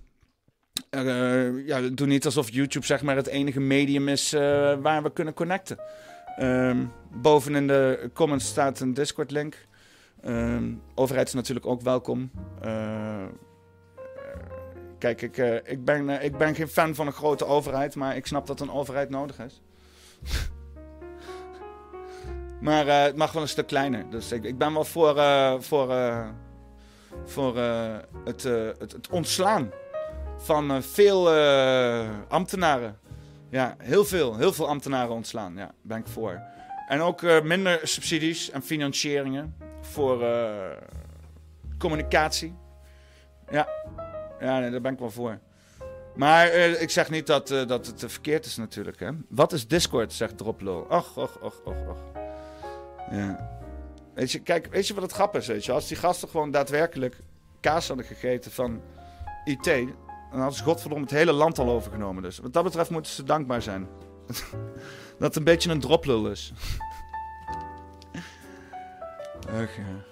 eh, ja, doe niet alsof YouTube zeg maar het enige medium is eh, waar we kunnen connecten. Ehm, boven in de comments staat een Discord link. Ehm, overheid is natuurlijk ook welkom. Kijk, ik, ik, ben, ik ben geen fan van een grote overheid, maar ik snap dat een overheid nodig is. maar eh, het mag wel een stuk kleiner. Dus ik, ik ben wel voor, eh, voor, eh, voor het, het, het ontslaan van veel ambtenaren. Ja, heel veel. Heel veel ambtenaren ontslaan. Ja, ben ik voor. En ook minder subsidies en financieringen voor communicatie. Ja, ja daar ben ik wel voor. Maar ik zeg niet dat, dat het verkeerd is natuurlijk. Hè? Wat is Discord, zegt Droplul. Och, och, och, och, och. Ja. Weet je, kijk, weet je wat het grap is? Weet je? Als die gasten gewoon daadwerkelijk kaas hadden gegeten van IT, dan hadden ze godverdomme het hele land al overgenomen. Dus wat dat betreft moeten ze dankbaar zijn. dat het een beetje een droplul is. Ja.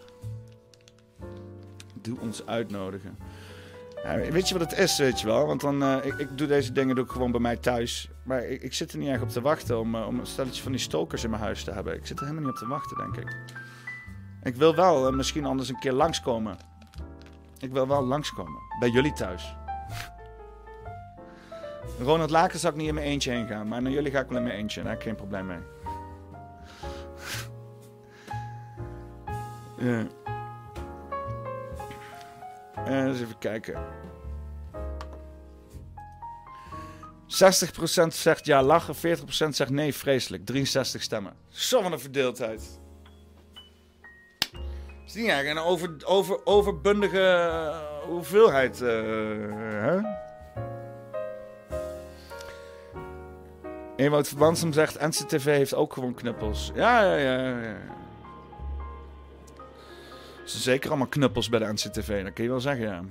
Doe ons uitnodigen. Ja, weet je wat het is, weet je wel? Want dan, eh, ik, ik doe deze dingen doe ik gewoon bij mij thuis. Maar ik, ik zit er niet erg op te wachten om, eh, om een stelletje van die stokers in mijn huis te hebben. Ik zit er helemaal niet op te wachten, denk ik. Ik wil wel eh, misschien anders een keer langskomen. Ik wil wel langskomen. Bij jullie thuis. Ronald Laken zou ik niet in mijn eentje heen gaan. Maar naar jullie ga ik wel in mijn eentje. Daar heb ik geen probleem mee. Ja. Eh, eens even kijken. 60% zegt ja lachen, 40% zegt nee vreselijk. 63 stemmen. Zo van een verdeeldheid. Is niet eigenlijk een over, over, overbundige eh, hoeveelheid. eh, hè? Ewout zegt NCTV heeft ook gewoon knuppels. Ja, ja, ja. ja, zeker allemaal knuppels bij de NCTV, dat kun je wel zeggen, ja.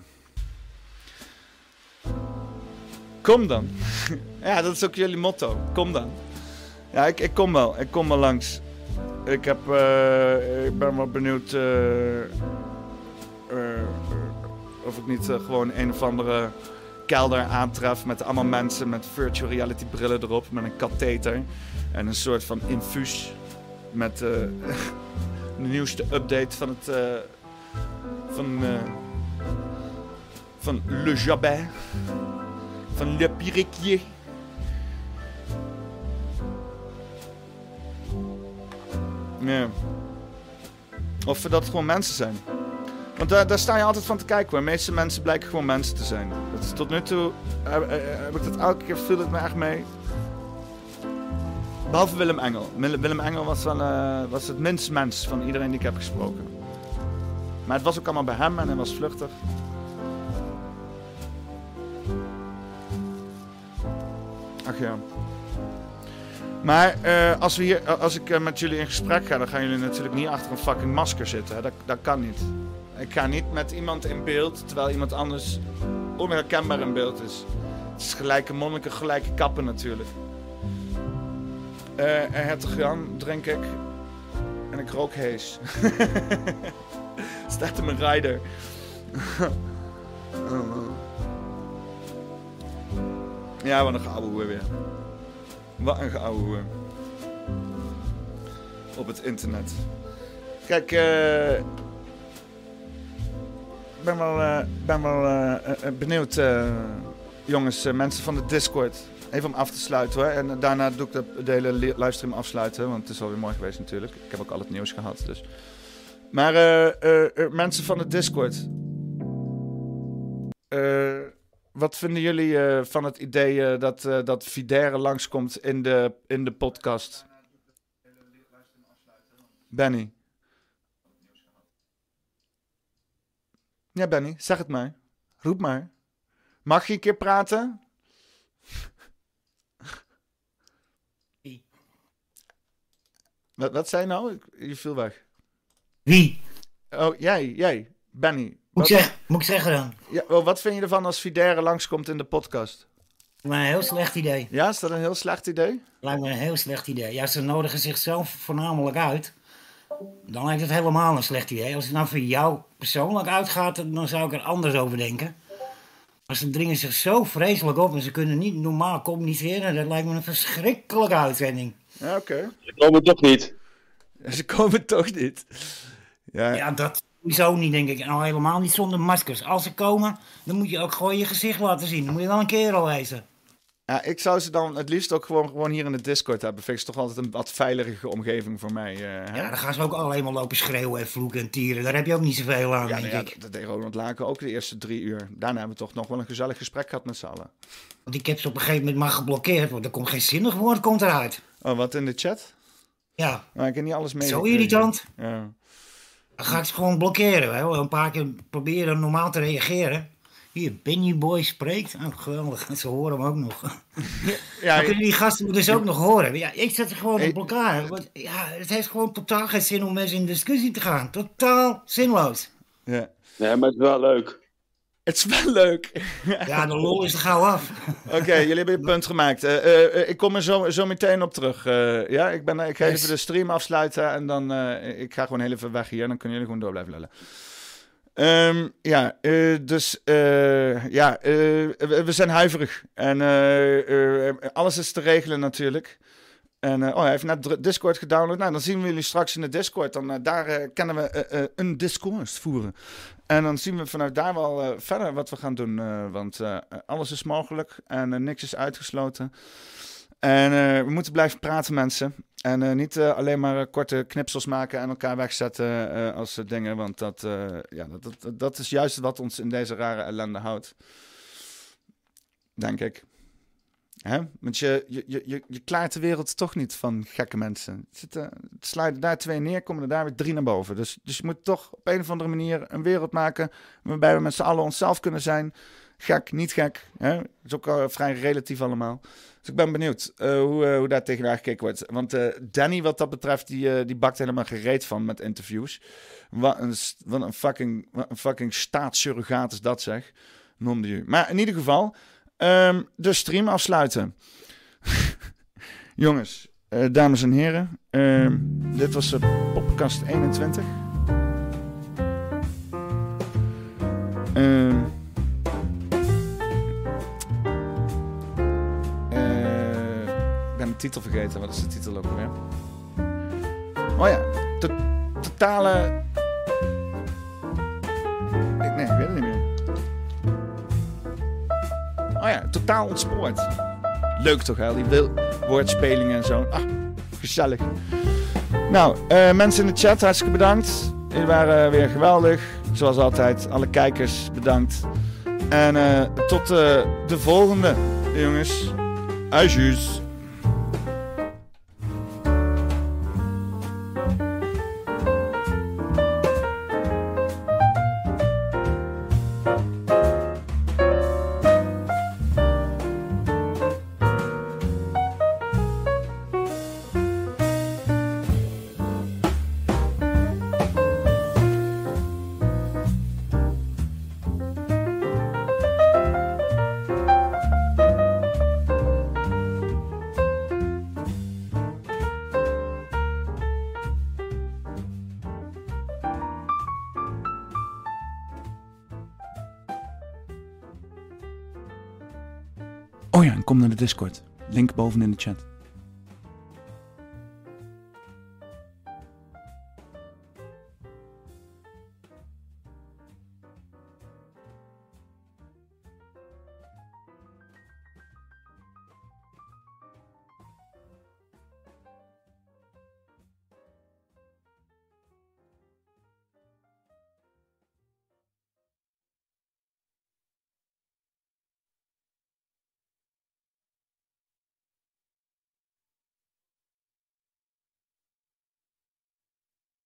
Kom dan. ja, dat is ook jullie motto. Kom dan. Ja, ik, ik kom wel. Ik kom wel langs. Ik, heb, eh, ik ben wel benieuwd eh, eh, of ik niet gewoon een of andere kelder aantref met allemaal mensen met virtual reality brillen erop, met een katheter en een soort van infuus met de nieuwste update van het eh, van, eh, van Le Jabet, van Le Piriquier. Ja. Of dat gewoon mensen zijn. Want daar, daar sta je altijd van te kijken hoor. De meeste mensen blijken gewoon mensen te zijn. Is, tot nu toe heb, eh, heb ik dat elke keer, viel het me echt mee. Behalve Willem Engel. Willem Engel was, wel, eh, was het minst mens van iedereen die ik heb gesproken. Maar het was ook allemaal bij hem en hij was vluchtig. Ach ja. Maar eh, als, we hier, als ik eh, met jullie in gesprek ga, dan gaan jullie natuurlijk niet achter een fucking masker zitten. Hè? Dat, dat kan niet. Ik ga niet met iemand in beeld, terwijl iemand anders onherkenbaar in beeld is. Het is gelijke monniken, gelijke kappen natuurlijk. En hertog Jan drink ik. En ik rook hees. Staat in mijn rider. ja, wat een geouwe weer. Wat een geouwe. Op het internet. Kijk, eh... Ben wel, eh, ben wel benieuwd, jongens, mensen van de Discord. Even om af te sluiten hoor. En daarna doe ik de, de hele li- livestream afsluiten. Want het is alweer mooi geweest natuurlijk. Ik heb ook al het nieuws gehad. Dus. Maar eh, eh, eh, mensen van de Discord. Wat vinden jullie van het idee dat, dat Videre langskomt in de, in de podcast? Benny. Ja, Benny, zeg het maar. Roep maar. Mag je een keer praten? Wat, wat zei nou? Je viel weg. Wie? Oh, jij, jij. Benny. Moet ik, zeg, moet ik zeggen dan? Ja, wel, wat vind je ervan als Videre langskomt in de podcast? Maar een heel slecht idee. Ja, is dat een heel slecht idee? Lijkt me een heel slecht idee. Ja, ze nodigen zichzelf voornamelijk uit. Dan lijkt het helemaal een slecht idee. Als het nou voor jou persoonlijk uitgaat, dan zou ik er anders over denken. Maar ze dringen zich zo vreselijk op en ze kunnen niet normaal communiceren. Dat lijkt me een verschrikkelijke uitzending. Ja, oké. Ze komen toch niet. Ze komen toch niet. Ja, Ja, dat sowieso niet, denk ik. Nou, helemaal niet zonder maskers. Als ze komen, dan moet je ook gewoon je gezicht laten zien. Dan moet je wel een kerel wezen. Ja, ik zou ze dan het liefst ook gewoon, gewoon hier in de Discord hebben. Vind ik toch altijd een wat veilige omgeving voor mij. eh? Ja, dan gaan ze ook alleen maar lopen schreeuwen en vloeken en tieren. Daar heb je ook niet zoveel aan, Ja, denk nou ja, ik. dat, dat deed Ronald Laken ook de eerste drie uur. Daarna hebben we toch nog wel een gezellig gesprek gehad met z'n allen. Want ik heb ze op een gegeven moment maar geblokkeerd, want er komt geen zinnig woord komt eruit. Oh, wat in de chat? Ja. Nou, ik heb niet alles mee. Zo irritant. Ja. Dan ga ik ze gewoon blokkeren. Hè? Een paar keer proberen normaal te reageren. Hier, Benny Boy spreekt. Oh, geweldig. Ze horen hem ook nog. Ja, kunnen die gasten dus ook nog horen. Ja, ik zet ze gewoon Hey. op elkaar. Want, ja, het heeft gewoon totaal geen zin om mensen in discussie te gaan. Totaal zinloos. Ja. Nee, maar het is wel leuk. Het is wel leuk. Ja, de lol is er gauw af. Oké, jullie hebben je punt gemaakt. Eh, eh, eh, ik kom er zo, zo meteen op terug. Eh, ja, ik, ben, ik ga Yes. even de stream afsluiten en dan eh, ik ga gewoon heel even weg hier en dan kunnen jullie gewoon door blijven lullen. Ehm, ja, eh, dus eh, ja, eh, we, zijn huiverig en alles is te regelen natuurlijk. En oh, hij heeft net Discord gedownload. Nou, dan zien we jullie straks in de Discord. Dan daar kunnen we een discours voeren. En dan zien we vanuit daar wel verder wat we gaan doen. want alles is mogelijk en niks is uitgesloten. En we moeten blijven praten, mensen. En eh, niet eh, alleen maar eh, korte knipsels maken en elkaar wegzetten als dingen. Want dat, ja, dat, dat, dat is juist wat ons in deze rare ellende houdt. Denk ik. Hè? Want je, je, je, je, klaart de wereld toch niet van gekke mensen. Het slijden daar twee neer, komen er daar weer drie naar boven. Dus, dus je moet toch op een of andere manier een wereld maken waarbij we met z'n allen onszelf kunnen zijn. Gek, niet gek. Hè? Is ook vrij relatief allemaal. Dus ik ben benieuwd eh, hoe, eh, hoe daar tegenaan gekeken wordt. Want eh, Danny, wat dat betreft, die, die bakt helemaal gereed van met interviews. Wat een, wat een fucking, fucking staatssurrogaat is dat zeg. Noemde je. Maar in ieder geval, ehm, de stream afsluiten. Jongens, dames en heren. ehm, dit was de podcast 21. Ehm, titel vergeten. Wat is de titel ook weer? Oh ja, to- totale... Ik, nee, ik weet het niet meer. Oh ja, totaal ontspoord. Leuk toch, hè? Die woordspelingen en zo. Ah, gezellig. Nou, eh, mensen in de chat, hartstikke bedankt. Jullie waren weer geweldig. Zoals altijd, alle kijkers bedankt. En eh, tot eh, de volgende, jongens. Ajus. Discord. Link boven in de chat.